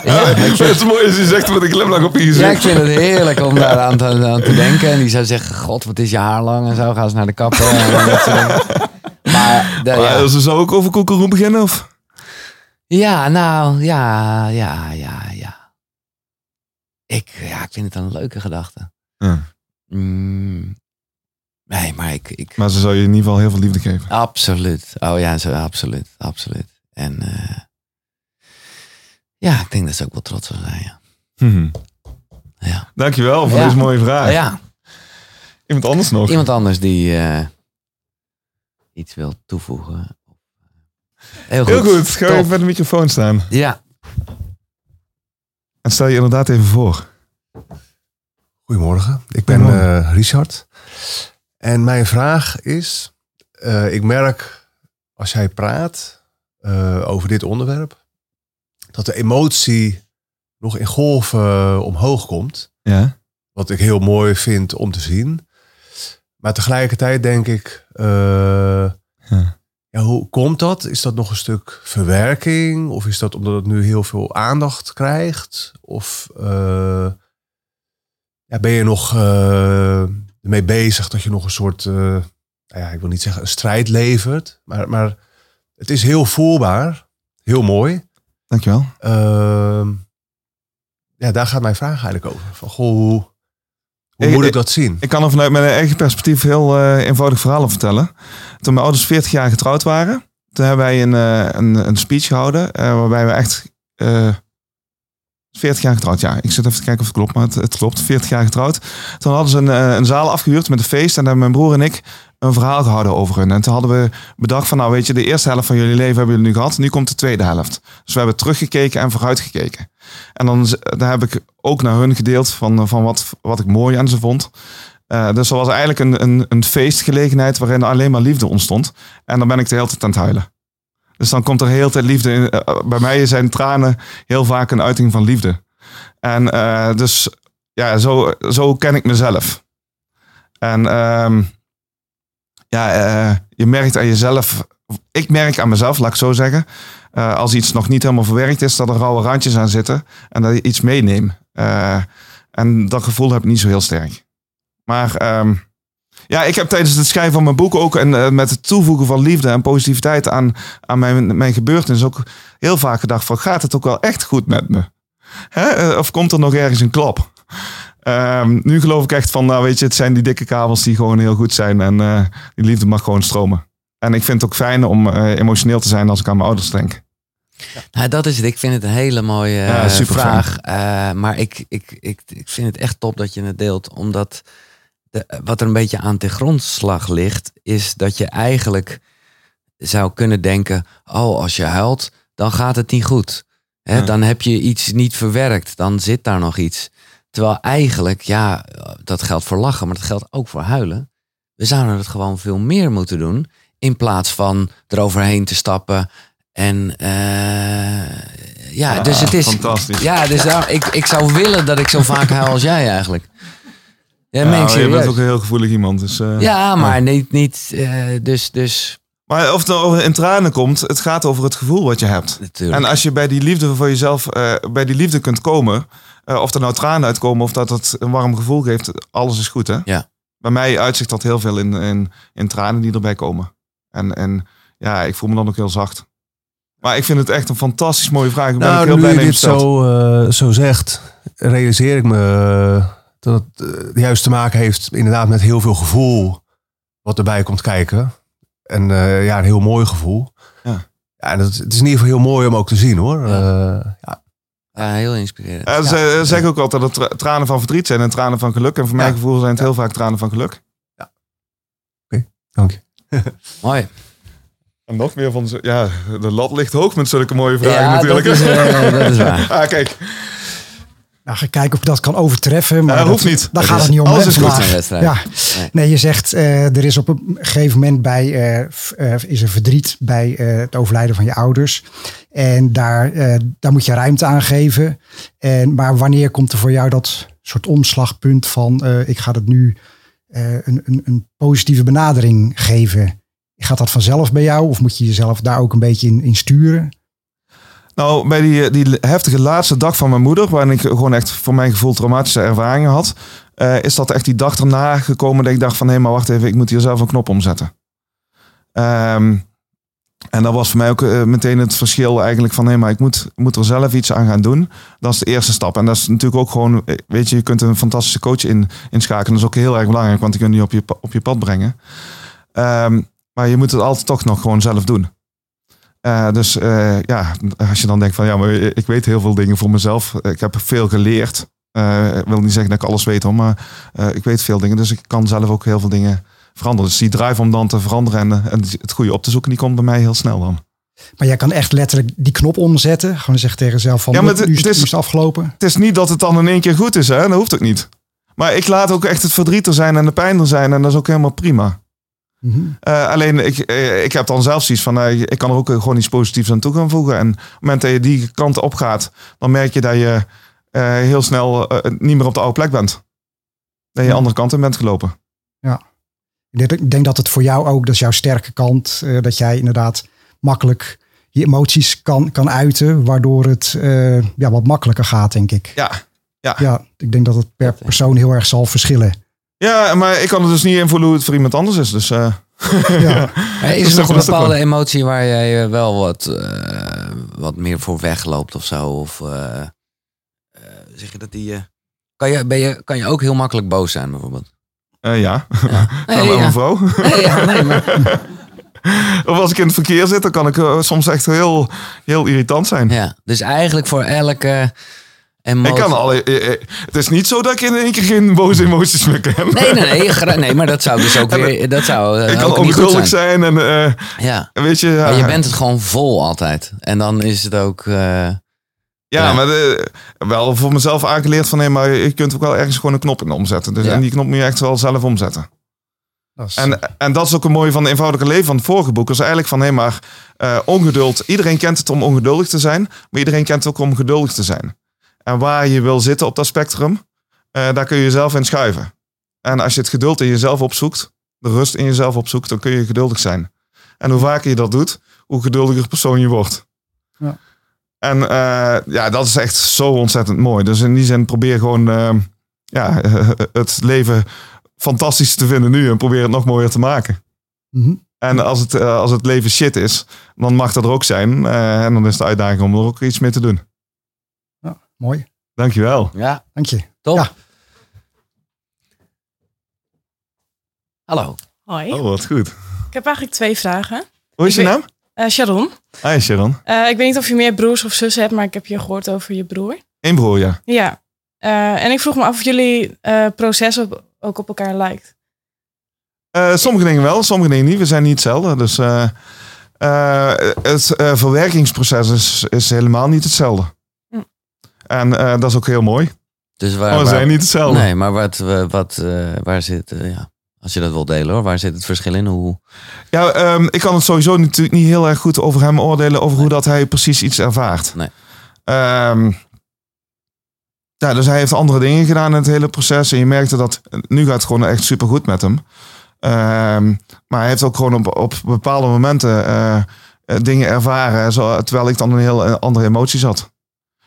ja, ik vind- het is mooi als je zegt met een glimlach op je Ja, ik gezicht. vind het heerlijk om daar aan te, aan te denken. En die zou zeggen, god, wat is je haar lang en zo. Ga eens naar de kapper. Maar, de, Maar ja. Ze zou ook over koekeroe beginnen? Of? ja, nou, ja, ja, ja, ja. Ik, ja, ik vind het een leuke gedachte. Ja. Mm, nee, maar ik, ik, Maar ze zou je in ieder geval heel veel liefde geven. absoluut. Oh ja, zo, absoluut, absoluut. En eh, ja, ik denk dat ze ook wel trots zou zijn, ja. Mhm. Ja. Dankjewel voor Ja. deze mooie vraag. ja. Iemand anders nog? Iemand anders die eh, iets wil toevoegen. Heel goed. Heel goed. Ga Top. even bij de microfoon staan. Ja. En stel je inderdaad even voor. Goedemorgen, ik ben Goedemorgen. eh, Richard. En mijn vraag is, eh, ik merk als jij praat eh, over dit onderwerp, dat de emotie nog in golven eh, omhoog komt. Ja. Wat ik heel mooi vind om te zien. Maar tegelijkertijd denk ik, Ja. ja, hoe komt dat? Is dat nog een stuk verwerking? Of is dat omdat het nu heel veel aandacht krijgt? Of ja, ben je nog ermee bezig dat je nog een soort, eh, nou ja, ik wil niet zeggen een strijd levert, maar, maar het is heel voelbaar, heel mooi. Dankjewel. Ehm, ja, daar gaat mijn vraag eigenlijk over. Van, goh, hoe, hoe Ik- moet ik dat zien? Ik kan er vanuit mijn eigen perspectief heel eh, eenvoudig verhalen vertellen. Toen mijn ouders 40 jaar getrouwd waren, toen hebben wij een, eh, een, een speech gehouden. eh, waarbij we echt. Eh 40 jaar getrouwd, ja. Ik zit even te kijken of het klopt, maar het, het klopt. 40 jaar getrouwd. Toen hadden ze een, eh, een zaal afgehuurd met een feest. En daar mijn broer en ik een verhaal gehouden over hun. En toen hadden we bedacht van, nou weet je, de eerste helft van jullie leven hebben jullie nu gehad. Nu komt de tweede helft. Dus we hebben teruggekeken en vooruitgekeken. En dan z- daar heb ik ook naar hun gedeeld van, van wat, wat ik mooi aan ze vond. Eh, dus dat was eigenlijk een, een, een feestgelegenheid waarin alleen maar liefde ontstond. En dan ben ik de hele tijd aan het huilen. Dus dan komt er heel tijd liefde in. Eh, bij mij zijn tranen heel vaak een uiting van liefde. En eh, dus ja, zo, zo ken ik mezelf. En ehm, ja, eh, je merkt aan jezelf. Ik merk aan mezelf, laat ik zo zeggen. eh, als iets nog niet helemaal verwerkt is, dat er rauwe randjes aan zitten. En dat je iets meeneemt. Eh, en dat gevoel heb ik niet zo heel sterk. Maar ehm, ja, ik heb tijdens het schrijven van mijn boek ook en eh, met het toevoegen van liefde en positiviteit aan, aan mijn, mijn gebeurtenis ook heel vaak gedacht van gaat het ook wel echt goed met me? Hè? Eh, Of komt er nog ergens een klap? Ehm, nu geloof ik echt van, nou weet je, het zijn die dikke kabels die gewoon heel goed zijn. En eh, die liefde mag gewoon stromen. En ik vind het ook fijn om emotioneel te zijn als ik aan mijn ouders denk. Nou, dat is het. Ik vind het een hele mooie Ja, vraag. Maar ik, ik, ik, ik vind het echt top dat je het deelt. Omdat de, wat er een beetje aan ten grondslag ligt, is dat je eigenlijk zou kunnen denken: oh, als je huilt, dan gaat het niet goed. Ja. Dan heb je iets niet verwerkt. Dan zit daar nog iets. Terwijl eigenlijk, ja, dat geldt voor lachen, maar dat geldt ook voor huilen. We zouden het gewoon veel meer moeten doen. In plaats van eroverheen te stappen. En eh, ja, dus het is. Fantastisch. Ja, dus daar, ik, ik zou willen dat ik zo vaak huil als jij eigenlijk. Ja, Ja, meen ik maar je bent ook een heel gevoelig iemand. Dus, eh, Ja, maar niet, niet eh, dus, dus Maar of het nou in tranen komt, het gaat over het gevoel wat je hebt. natuurlijk. En als je bij die liefde voor jezelf, eh, bij die liefde kunt komen, eh, of er nou tranen uitkomen of dat het een warm gevoel geeft, alles is goed hè. Ja. Bij mij uitzicht dat heel veel in, in, in tranen die erbij komen. En, en ja, ik voel me dan ook heel zacht. Maar ik vind het echt een fantastisch mooie vraag. Ik ben Nou, heel nu blij je dat je dit zo, eh, zo zegt, realiseer ik me dat het eh, juist te maken heeft inderdaad met heel veel gevoel wat erbij komt kijken. En eh, ja, een heel mooi gevoel. Ja. Ja, en het, het is in ieder geval heel mooi om ook te zien hoor. Ja. Eh, ja. ja, heel inspirerend. Ja, ze zeggen ook altijd dat tra- tranen van verdriet zijn en tranen van geluk. En voor mijn Ja. gevoel zijn het heel vaak tranen van geluk. Dank je. Mooi. En nog meer van, zo- ja, de lat ligt hoog met zulke mooie vragen Ja, dat natuurlijk. is, eh, dat is waar. ah, kijk, Nou, ga kijken of je dat kan overtreffen. Maar Ja, dat, hoeft niet. Daar gaat is- het niet om. alles is goed wedstrijd. Ja. Nee. Nee, je zegt eh, er is op een gegeven moment bij, eh, f- eh, is er verdriet bij eh, het overlijden van je ouders. En daar, eh, daar moet je ruimte aan geven. En, maar wanneer komt er voor jou dat soort omslagpunt van eh, ik ga het nu eh, een, een, een positieve benadering geven? Gaat dat vanzelf bij jou of moet je jezelf daar ook een beetje in, in sturen? Nou, bij die, die heftige laatste dag van mijn moeder, waarin ik gewoon echt voor mijn gevoel traumatische ervaringen had, eh, is dat echt die dag erna gekomen dat ik dacht van hé, maar wacht even, ik moet hier zelf een knop omzetten. Ehm, en dat was voor mij ook eh, meteen het verschil eigenlijk van hé, maar ik moet, moet er zelf iets aan gaan doen. Dat is de eerste stap. En dat is natuurlijk ook gewoon, eh, weet je, je kunt een fantastische coach in, inschakelen. Dat is ook heel erg belangrijk, want die kun je op je, op je pad brengen. Ehm, maar je moet het altijd toch nog gewoon zelf doen. Eh, dus eh, ja, als je dan denkt van ja, maar ik weet heel veel dingen voor mezelf. Ik heb veel geleerd. Eh, ik wil niet zeggen dat ik alles weet hoor, maar eh, ik weet veel dingen. Dus ik kan zelf ook heel veel dingen veranderen. Dus die drive om dan te veranderen en, eh, en het goede op te zoeken, die komt bij mij heel snel dan. Maar jij kan echt letterlijk die knop omzetten. Gewoon zeggen tegen jezelf van Ja, maar het- nu is het het afgelopen. Het is niet dat het dan in één keer goed is, hè? Dat hoeft ook niet. Maar ik laat ook echt het verdriet er zijn en de pijn er zijn en dat is ook helemaal prima. Mhm. Eh, alleen ik, eh, ik heb dan zelf zoiets van, eh, ik kan er ook gewoon iets positiefs aan toe gaan voegen. En op het moment dat je die kant op gaat, dan merk je dat je eh, heel snel niet meer op de oude plek bent. Dat je de Ja. andere kant in bent gelopen. Ik denk- Ik denk dat het voor jou ook, dat is jouw sterke kant, eh, dat jij inderdaad makkelijk je emoties kan, kan uiten, waardoor het eh, ja, wat makkelijker gaat, denk ik. Ja, ja. Ja, ik denk dat het per persoon heel erg zal verschillen. Ja, maar ik kan er dus niet invoelen hoe het voor iemand anders is. Dus eh, Ja. Is er nog een bepaalde emotie waar jij eh, wel wat, eh, wat meer voor wegloopt of zo? Of zeg je dat die... kan, je, ben je, kan je ook heel makkelijk boos zijn bijvoorbeeld? ja, Ja. Nee, ja. vrouw. Nee, ja, nee, maar, of als ik in het verkeer zit, dan kan ik soms echt heel, heel irritant zijn. ja. Dus eigenlijk voor elke emotie... Ik kan alle, eh, eh, het is niet zo dat ik in één keer geen boze emoties meer ken. Nee, nee, nee, maar dat zou dus ook weer... Dat zou eh, ik kan ook niet goed ongeduldig zijn. zijn. en eh, Ja. weet je, ja, Maar je bent het gewoon vol altijd. En dan is het ook... eh, ja, ja. maar eh, wel voor mezelf aangeleerd van nee, maar je kunt ook wel ergens gewoon een knop in omzetten. Dus Ja. en die knop moet je echt wel zelf omzetten. Dat is- En, en dat is ook een mooie van de eenvoudige leven van het vorige boek. is eigenlijk van hé, maar eh, ongeduld. Iedereen kent het om ongeduldig te zijn, maar iedereen kent het ook om geduldig te zijn. En waar je wil zitten op dat spectrum, eh, daar kun je jezelf in schuiven. En als je het geduld in jezelf opzoekt, de rust in jezelf opzoekt, dan kun je geduldig zijn. En hoe vaker je dat doet, hoe geduldiger persoon je wordt. Ja. En eh, ja, dat is echt zo ontzettend mooi. Dus in die zin probeer gewoon eh, ja, het leven fantastisch te vinden nu en probeer het nog mooier te maken. Mhm. En als het, als het leven shit is, dan mag dat er ook zijn. En dan is de uitdaging om er ook iets mee te doen. Mooi. Dankjewel. Ja. Dank je. Top. Ja. Hallo. Hoi. Oh, wat goed. Ik heb eigenlijk twee vragen. Hoe is je naam? Eh, Sharon. Hi Sharon. Eh, ik weet niet of je meer broers of zussen hebt, maar ik heb je gehoord over je broer. Eén broer, ja. Ja. Eh, en ik vroeg me af of jullie proces ook op elkaar lijkt. sommige dingen wel, sommige dingen niet. We zijn niet hetzelfde. Dus het verwerkingsproces is, is helemaal niet hetzelfde. En eh, dat is ook heel mooi. Dus waar, Maar we waar- zijn niet hetzelfde. Nee, maar wat, eh, wat, eh, waar zit, ja, als je dat wil delen hoor, waar zit het verschil in? Hoe, Ja, ehm, ik kan het sowieso natuurlijk niet heel erg goed over hem oordelen. Over hoe dat hij precies iets ervaart. Nee. Ehm, ja, dus hij heeft andere dingen gedaan in het hele proces. En je merkte dat nu gaat het gewoon echt super goed met hem. Ehm, maar hij heeft ook gewoon op, op bepaalde momenten dingen ervaren. Zo, terwijl ik dan een heel andere emotie zat.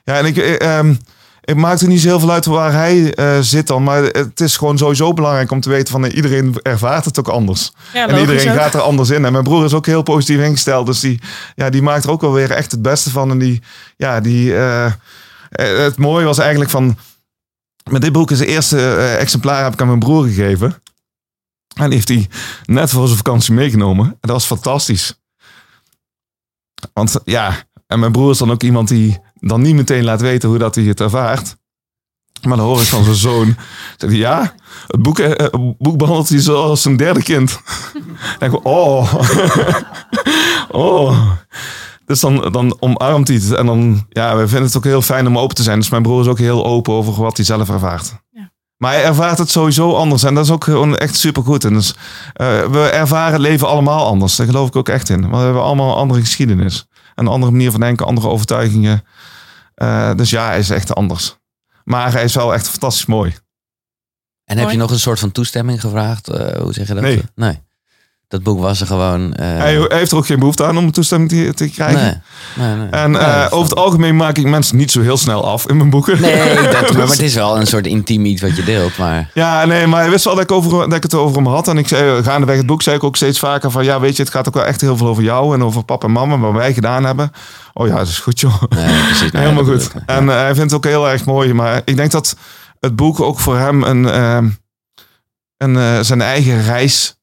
Ja, en ik, eh, ehm, ik maak er niet zo heel veel uit waar hij eh, zit dan. Maar het is gewoon sowieso belangrijk om te weten van eh, iedereen ervaart het ook anders. Ja, En logisch iedereen ook. gaat er anders in. En mijn broer is ook heel positief ingesteld. Dus die, ja, die maakt er ook wel weer echt het beste van. En die, ja, die, eh, eh, het mooie was eigenlijk van... Met dit boek is het eerste eh, exemplaar heb ik aan mijn broer gegeven. En die heeft hij net voor zijn vakantie meegenomen. En dat was fantastisch. Want ja, en mijn broer is dan ook iemand die dan niet meteen laat weten hoe dat hij het ervaart. Maar dan hoor ik van zijn zoon. Zegt hij, ja, het boek, eh, het boek behandelt hij zoals een derde kind. Dan denk ik, oh. oh. Dus dan, dan omarmt hij het. En dan, ja, we vinden het ook heel fijn om open te zijn. Dus mijn broer is ook heel open over wat hij zelf ervaart. Ja. Maar hij ervaart het sowieso anders. En dat is ook gewoon echt supergoed. En dus, eh, we ervaren leven allemaal anders. Daar geloof ik ook echt in. Want we hebben allemaal een andere geschiedenis. Een andere manier van denken, andere overtuigingen. Eh, dus ja, hij is echt anders. Maar hij is wel echt fantastisch mooi. en heb je nog een soort van toestemming gevraagd? Eh, hoe zeg je dat? Nee. nee. Dat boek was er gewoon. eh, Hij, heeft er ook geen behoefte aan om toestemming te, te krijgen. nee, nee, nee. En eh, over het algemeen maak ik mensen niet zo heel snel af in mijn boeken. Nee, dat, maar, Dus- maar het is wel een soort intiem iets wat je deelt. Maar Ja, nee, maar hij wist wel dat ik, over, dat ik het over hem had. En ik zei, gaandeweg het boek zei ik ook steeds vaker van... Ja, weet je, het gaat ook wel echt heel veel over jou en over papa en mama. Wat wij gedaan hebben. Oh ja, dat is goed joh. nee, precies. nee, Helemaal goed. bedoel. En eh, hij vindt het ook heel erg mooi. Maar ik denk dat het boek ook voor hem een, ehm, een, eh, zijn eigen reis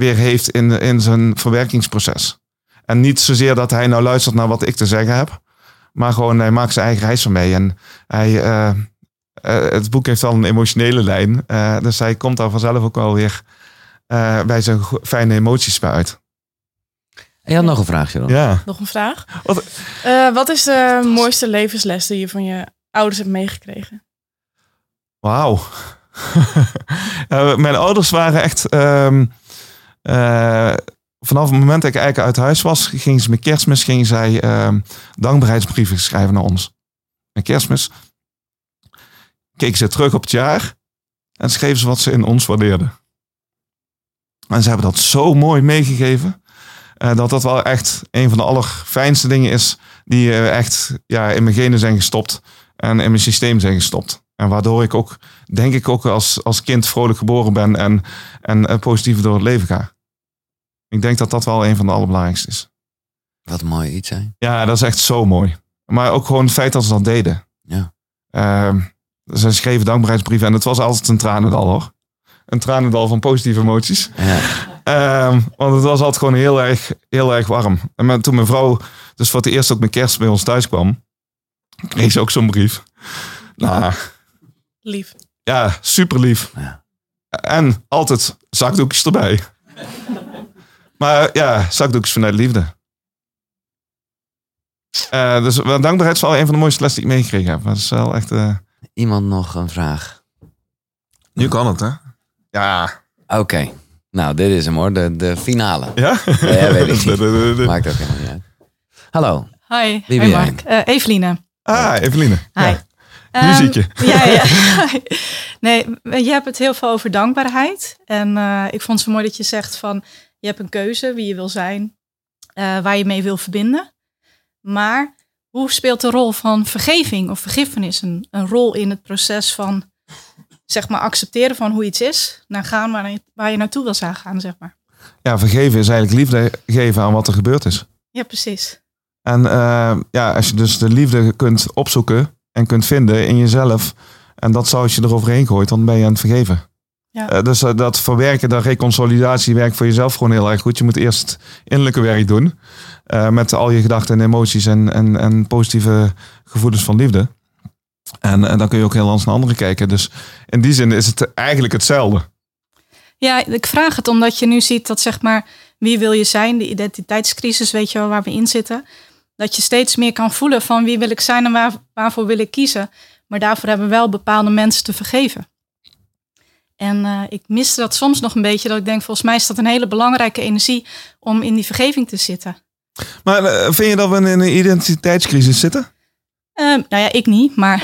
weer heeft in, in zijn verwerkingsproces. En niet zozeer dat hij nou luistert naar wat ik te zeggen heb. Maar gewoon hij maakt zijn eigen reis van mee. En hij, eh, eh, het boek heeft wel een emotionele lijn. eh, dus hij komt daar vanzelf ook wel weer eh, bij zijn fijne emoties bij uit. En je had nog een vraagje dan? Ja. Nog een vraag. Wat- Eh, wat is de mooiste levensles die je van je ouders hebt meegekregen? Wauw. Eh, mijn ouders waren echt. ehm, eh, vanaf het moment dat ik eigenlijk uit huis was, gingen ze met kerstmis gingen zij ehm, dankbaarheidsbrieven schrijven naar ons. Met kerstmis keken ze terug op het jaar en schreven ze wat ze in ons waardeerden. En ze hebben dat zo mooi meegegeven. eh, dat dat wel echt een van de allerfijnste dingen is die eh, echt ja, in mijn genen zijn gestopt en in mijn systeem zijn gestopt. En waardoor ik ook, denk ik ook als, als kind vrolijk geboren ben en, en eh, positief door het leven ga. Ik denk dat dat wel een van de allerbelangrijkste is. Wat een mooi iets zijn. Ja, dat is echt zo mooi. Maar ook gewoon het feit dat ze dat deden. Ja. Ehm, ze schreven dankbaarheidsbrieven en het was altijd een tranendal hoor. Een tranendal van positieve emoties. Ja. Ehm, want het was altijd gewoon heel erg, heel erg warm. En toen mijn vrouw dus voor het eerst ook met kerst bij ons thuis kwam, kreeg ze ook zo'n brief. Nou, Lief. ja, super lief. Ja. En altijd zakdoekjes erbij. Maar ja, zakdoekjes vanuit liefde. Eh, dus wel, dankbaarheid is wel een van de mooiste lessen die ik meegekregen heb. Dat is wel echt... eh, Iemand nog een vraag? Nu kan het, hè? Ja. Oké. Nou, dit is hem hoor. De, de finale. Ja? Ja, weet ik niet. Maakt ook helemaal niet uit. Hallo. Hi, Wie ben jij? Mark. Eh, Eveline. Ah, Eveline. Hi. Ja. Ehm, Nu zie ik je. Ja, ja. nee, je hebt het heel veel over dankbaarheid. En eh, ik vond het zo mooi dat je zegt van... je hebt een keuze wie je wil zijn, eh, waar je mee wil verbinden. Maar hoe speelt de rol van vergeving of vergiffenis een, een rol in het proces van... zeg maar accepteren van hoe iets is... naar gaan waar je, waar je naartoe wil gaan, zeg maar. Ja, vergeven is eigenlijk liefde geven aan wat er gebeurd is. Ja, precies. En eh, ja, als je dus de liefde kunt opzoeken en kunt vinden in jezelf. En dat zou als je eroverheen gooit, dan ben je aan het vergeven. Ja. Eh, dus eh, dat verwerken, dat reconsolidatie werkt voor jezelf gewoon heel erg goed. Je moet eerst innerlijke werk doen. eh, met al je gedachten en emoties en, en, en positieve gevoelens van liefde. En, en dan kun je ook heel anders naar anderen kijken. Dus in die zin is het eigenlijk hetzelfde. Ja, ik vraag het omdat je nu ziet dat zeg maar wie wil je zijn, de identiteitscrisis, weet je wel, waar we in zitten. Dat je steeds meer kan voelen van wie wil ik zijn en waar, waarvoor wil ik kiezen. Maar daarvoor hebben we wel bepaalde mensen te vergeven. En eh, ik miste dat soms nog een beetje, dat ik denk, volgens mij is dat een hele belangrijke energie om in die vergeving te zitten. Maar eh, vind je dat we in een identiteitscrisis zitten? Eh, nou ja, ik niet, maar.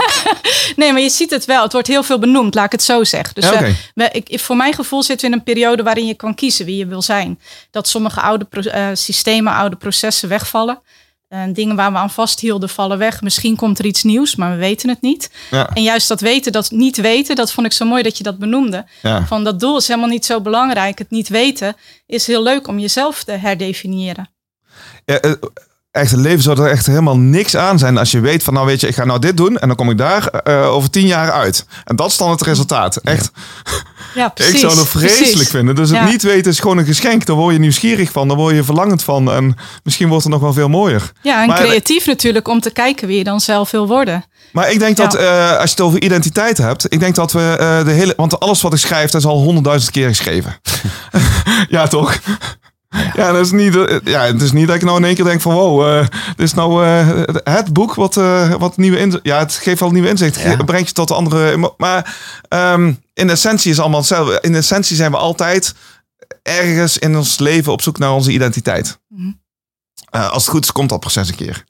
nee, maar je ziet het wel. Het wordt heel veel benoemd, laat ik het zo zeggen. Dus Ja, eh, we, ik, voor mijn gevoel zitten we in een periode waarin je kan kiezen wie je wil zijn. Dat sommige oude systemen, oude processen wegvallen. En dingen waar we aan vasthielden vallen weg. Misschien komt er iets nieuws, maar we weten het niet. Ja. En juist dat weten, dat niet weten, dat vond ik zo mooi dat je dat benoemde. Ja. Van dat doel is helemaal niet zo belangrijk. Het niet weten is heel leuk om jezelf te herdefiniëren. Ja, eh, echt, het leven zou er echt helemaal niks aan zijn als je weet van, nou weet je, ik ga nou dit doen en dan kom ik daar eh, over tien jaar uit. En dat is dan het resultaat. Echt, Ja, precies. ik zou dat vreselijk precies. vinden. Dus het Ja. niet weten is gewoon een geschenk. Daar word je nieuwsgierig van, daar word je verlangend van. En misschien wordt het nog wel veel mooier. Ja, en Maar- creatief natuurlijk om te kijken wie je dan zelf wil worden. Maar ik denk Ja. dat, eh, als je het over identiteit hebt, ik denk dat we eh, de hele, want alles wat ik schrijf, dat is al honderdduizend keer geschreven. ja, toch? Ja, dat is niet, eh, ja, het is niet dat ik nou in één keer denk van wow, eh, dit is nou eh, het boek wat, eh, wat nieuwe inzicht. Ja, het geeft wel nieuwe inzicht. Ja. Het brengt je tot andere. Maar ehm, in essentie is allemaal hetzelfde. In essentie zijn we altijd ergens in ons leven op zoek naar onze identiteit. Mhm. Eh, als het goed is, komt dat proces een keer.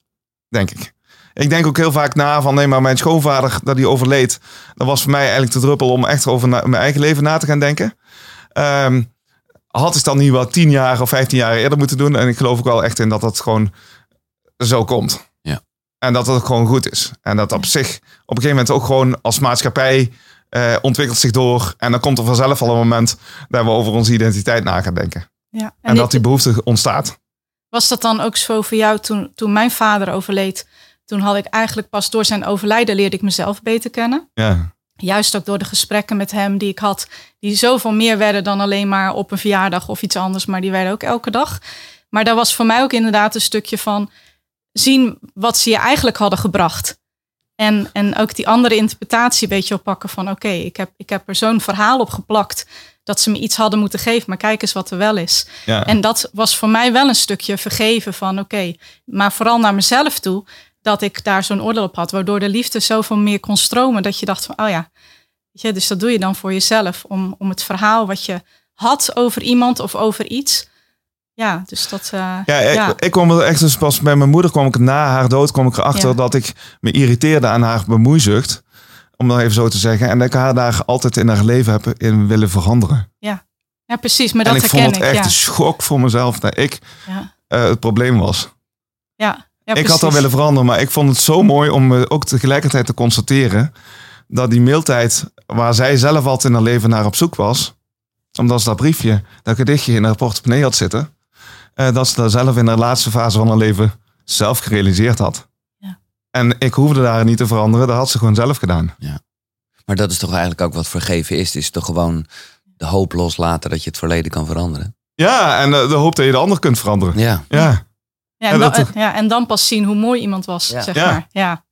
Denk ik. Ik denk ook heel vaak na van nee, maar mijn schoonvader, dat hij overleed, dat was voor mij eigenlijk de druppel om echt over na- mijn eigen leven na te gaan denken. Ehm, had ik dan niet wel tien jaar of vijftien jaar eerder moeten doen. En ik geloof ook wel echt in dat dat gewoon zo komt. Ja. En dat dat gewoon goed is. En dat op zich op een gegeven moment ook gewoon als maatschappij eh, ontwikkelt zich door. En dan komt er vanzelf al een moment dat we over onze identiteit na gaan denken. Ja. En, dit- dat die behoefte ontstaat. Was dat dan ook zo voor jou toen, toen mijn vader overleed? Toen had ik eigenlijk pas door zijn overlijden leerde ik mezelf beter kennen. Ja. Juist ook door de gesprekken met hem die ik had, die zoveel meer werden dan alleen maar op een verjaardag of iets anders, maar die werden ook elke dag. Maar daar was voor mij ook inderdaad een stukje van zien wat ze je eigenlijk hadden gebracht. En, en ook die andere interpretatie een beetje oppakken van oké, ik, heb, ik heb er zo'n verhaal op geplakt dat ze me iets hadden moeten geven, maar kijk eens wat er wel is. Ja. En dat was voor mij wel een stukje vergeven van oké, maar vooral naar mezelf toe, dat ik daar zo'n oordeel op had, waardoor de liefde zoveel meer kon stromen, dat je dacht van oh ja, weet je, dus dat doe je dan voor jezelf, om, om het verhaal wat je had over iemand of over iets. Ja, dus dat. eh, Ja, ik, ja. ik kwam er echt dus pas bij mijn moeder kwam ik na haar dood kwam ik erachter Ja. dat ik me irriteerde aan haar bemoeizucht. Om dat even zo te zeggen. En dat ik haar daar altijd in haar leven heb in willen veranderen. ja, precies, maar en dat ik vond het ik. echt ja. een schok voor mezelf dat ik Ja. eh, het probleem was. Ja, ja, ik had dat precies. willen veranderen, maar ik vond het zo mooi om eh, ook tegelijkertijd te constateren dat die mailtijd waar zij zelf altijd in haar leven naar op zoek was, omdat ze dat briefje, dat gedichtje in haar portemonnee had zitten, eh, dat ze dat zelf in haar laatste fase van haar leven zelf gerealiseerd had. Ja. En ik hoefde daar niet te veranderen, dat had ze gewoon zelf gedaan. Maar dat is toch eigenlijk ook wat vergeven is. Is toch gewoon de hoop loslaten dat je het verleden kan veranderen. Ja, en eh, de hoop dat je de ander kunt veranderen. Ja. Ja, Ja, en, dan, dat- ja, en dan pas zien hoe mooi iemand was, Ja. zeg Ja. maar. Ja.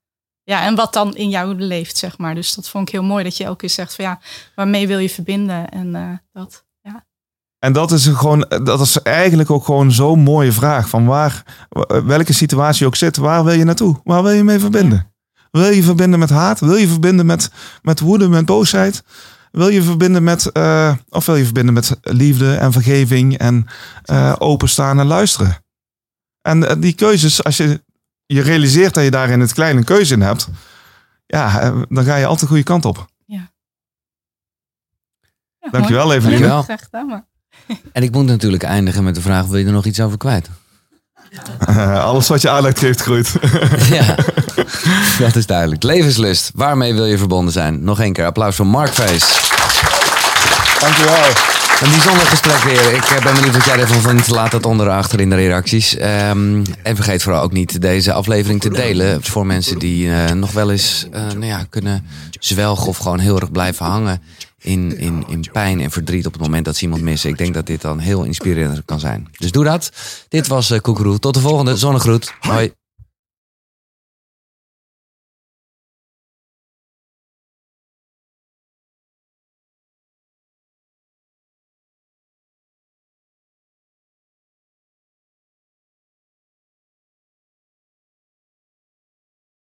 ja, en wat dan in jou leeft, zeg maar. Dus dat vond ik heel mooi dat je elke keer zegt van ja, waarmee wil je verbinden? En eh, dat, ja. En dat is gewoon, dat is eigenlijk ook gewoon zo'n mooie vraag. Van waar, welke situatie je ook zit, waar wil je naartoe? Waar wil je mee verbinden? Wil je verbinden met haat? Wil je verbinden met, met woede, met boosheid? Wil je verbinden met, eh, of wil je verbinden met liefde en vergeving en eh, openstaan en luisteren? En eh, die keuzes, als je je realiseert dat je daar in het kleine een keuze in hebt, ja, eh, dan ga je altijd de goede kant op. ja Dankjewel, mooi. Evelien. Dankjewel. Graag gedaan, maar. En ik moet natuurlijk eindigen met de vraag: wil je er nog iets over kwijt? alles wat je aandacht geeft, groeit. ja, dat is duidelijk. Levenslust. Waarmee wil je verbonden zijn? Nog één keer applaus voor Mark Feest. Dankjewel. Een bijzonder gesprek weer. Ik eh, ben benieuwd wat jij ervan vindt. Laat het onder achter in de reacties. Ehm, en vergeet vooral ook niet deze aflevering te delen. Voor mensen die eh, nog wel eens eh, nou ja, kunnen zwelgen of gewoon heel erg blijven hangen in, in, in pijn en verdriet op het moment dat ze iemand missen. Ik denk dat dit dan heel inspirerend kan zijn. Dus doe dat. Dit was uh, Koekeroe. Tot de volgende. Zonnegroet. Hoi.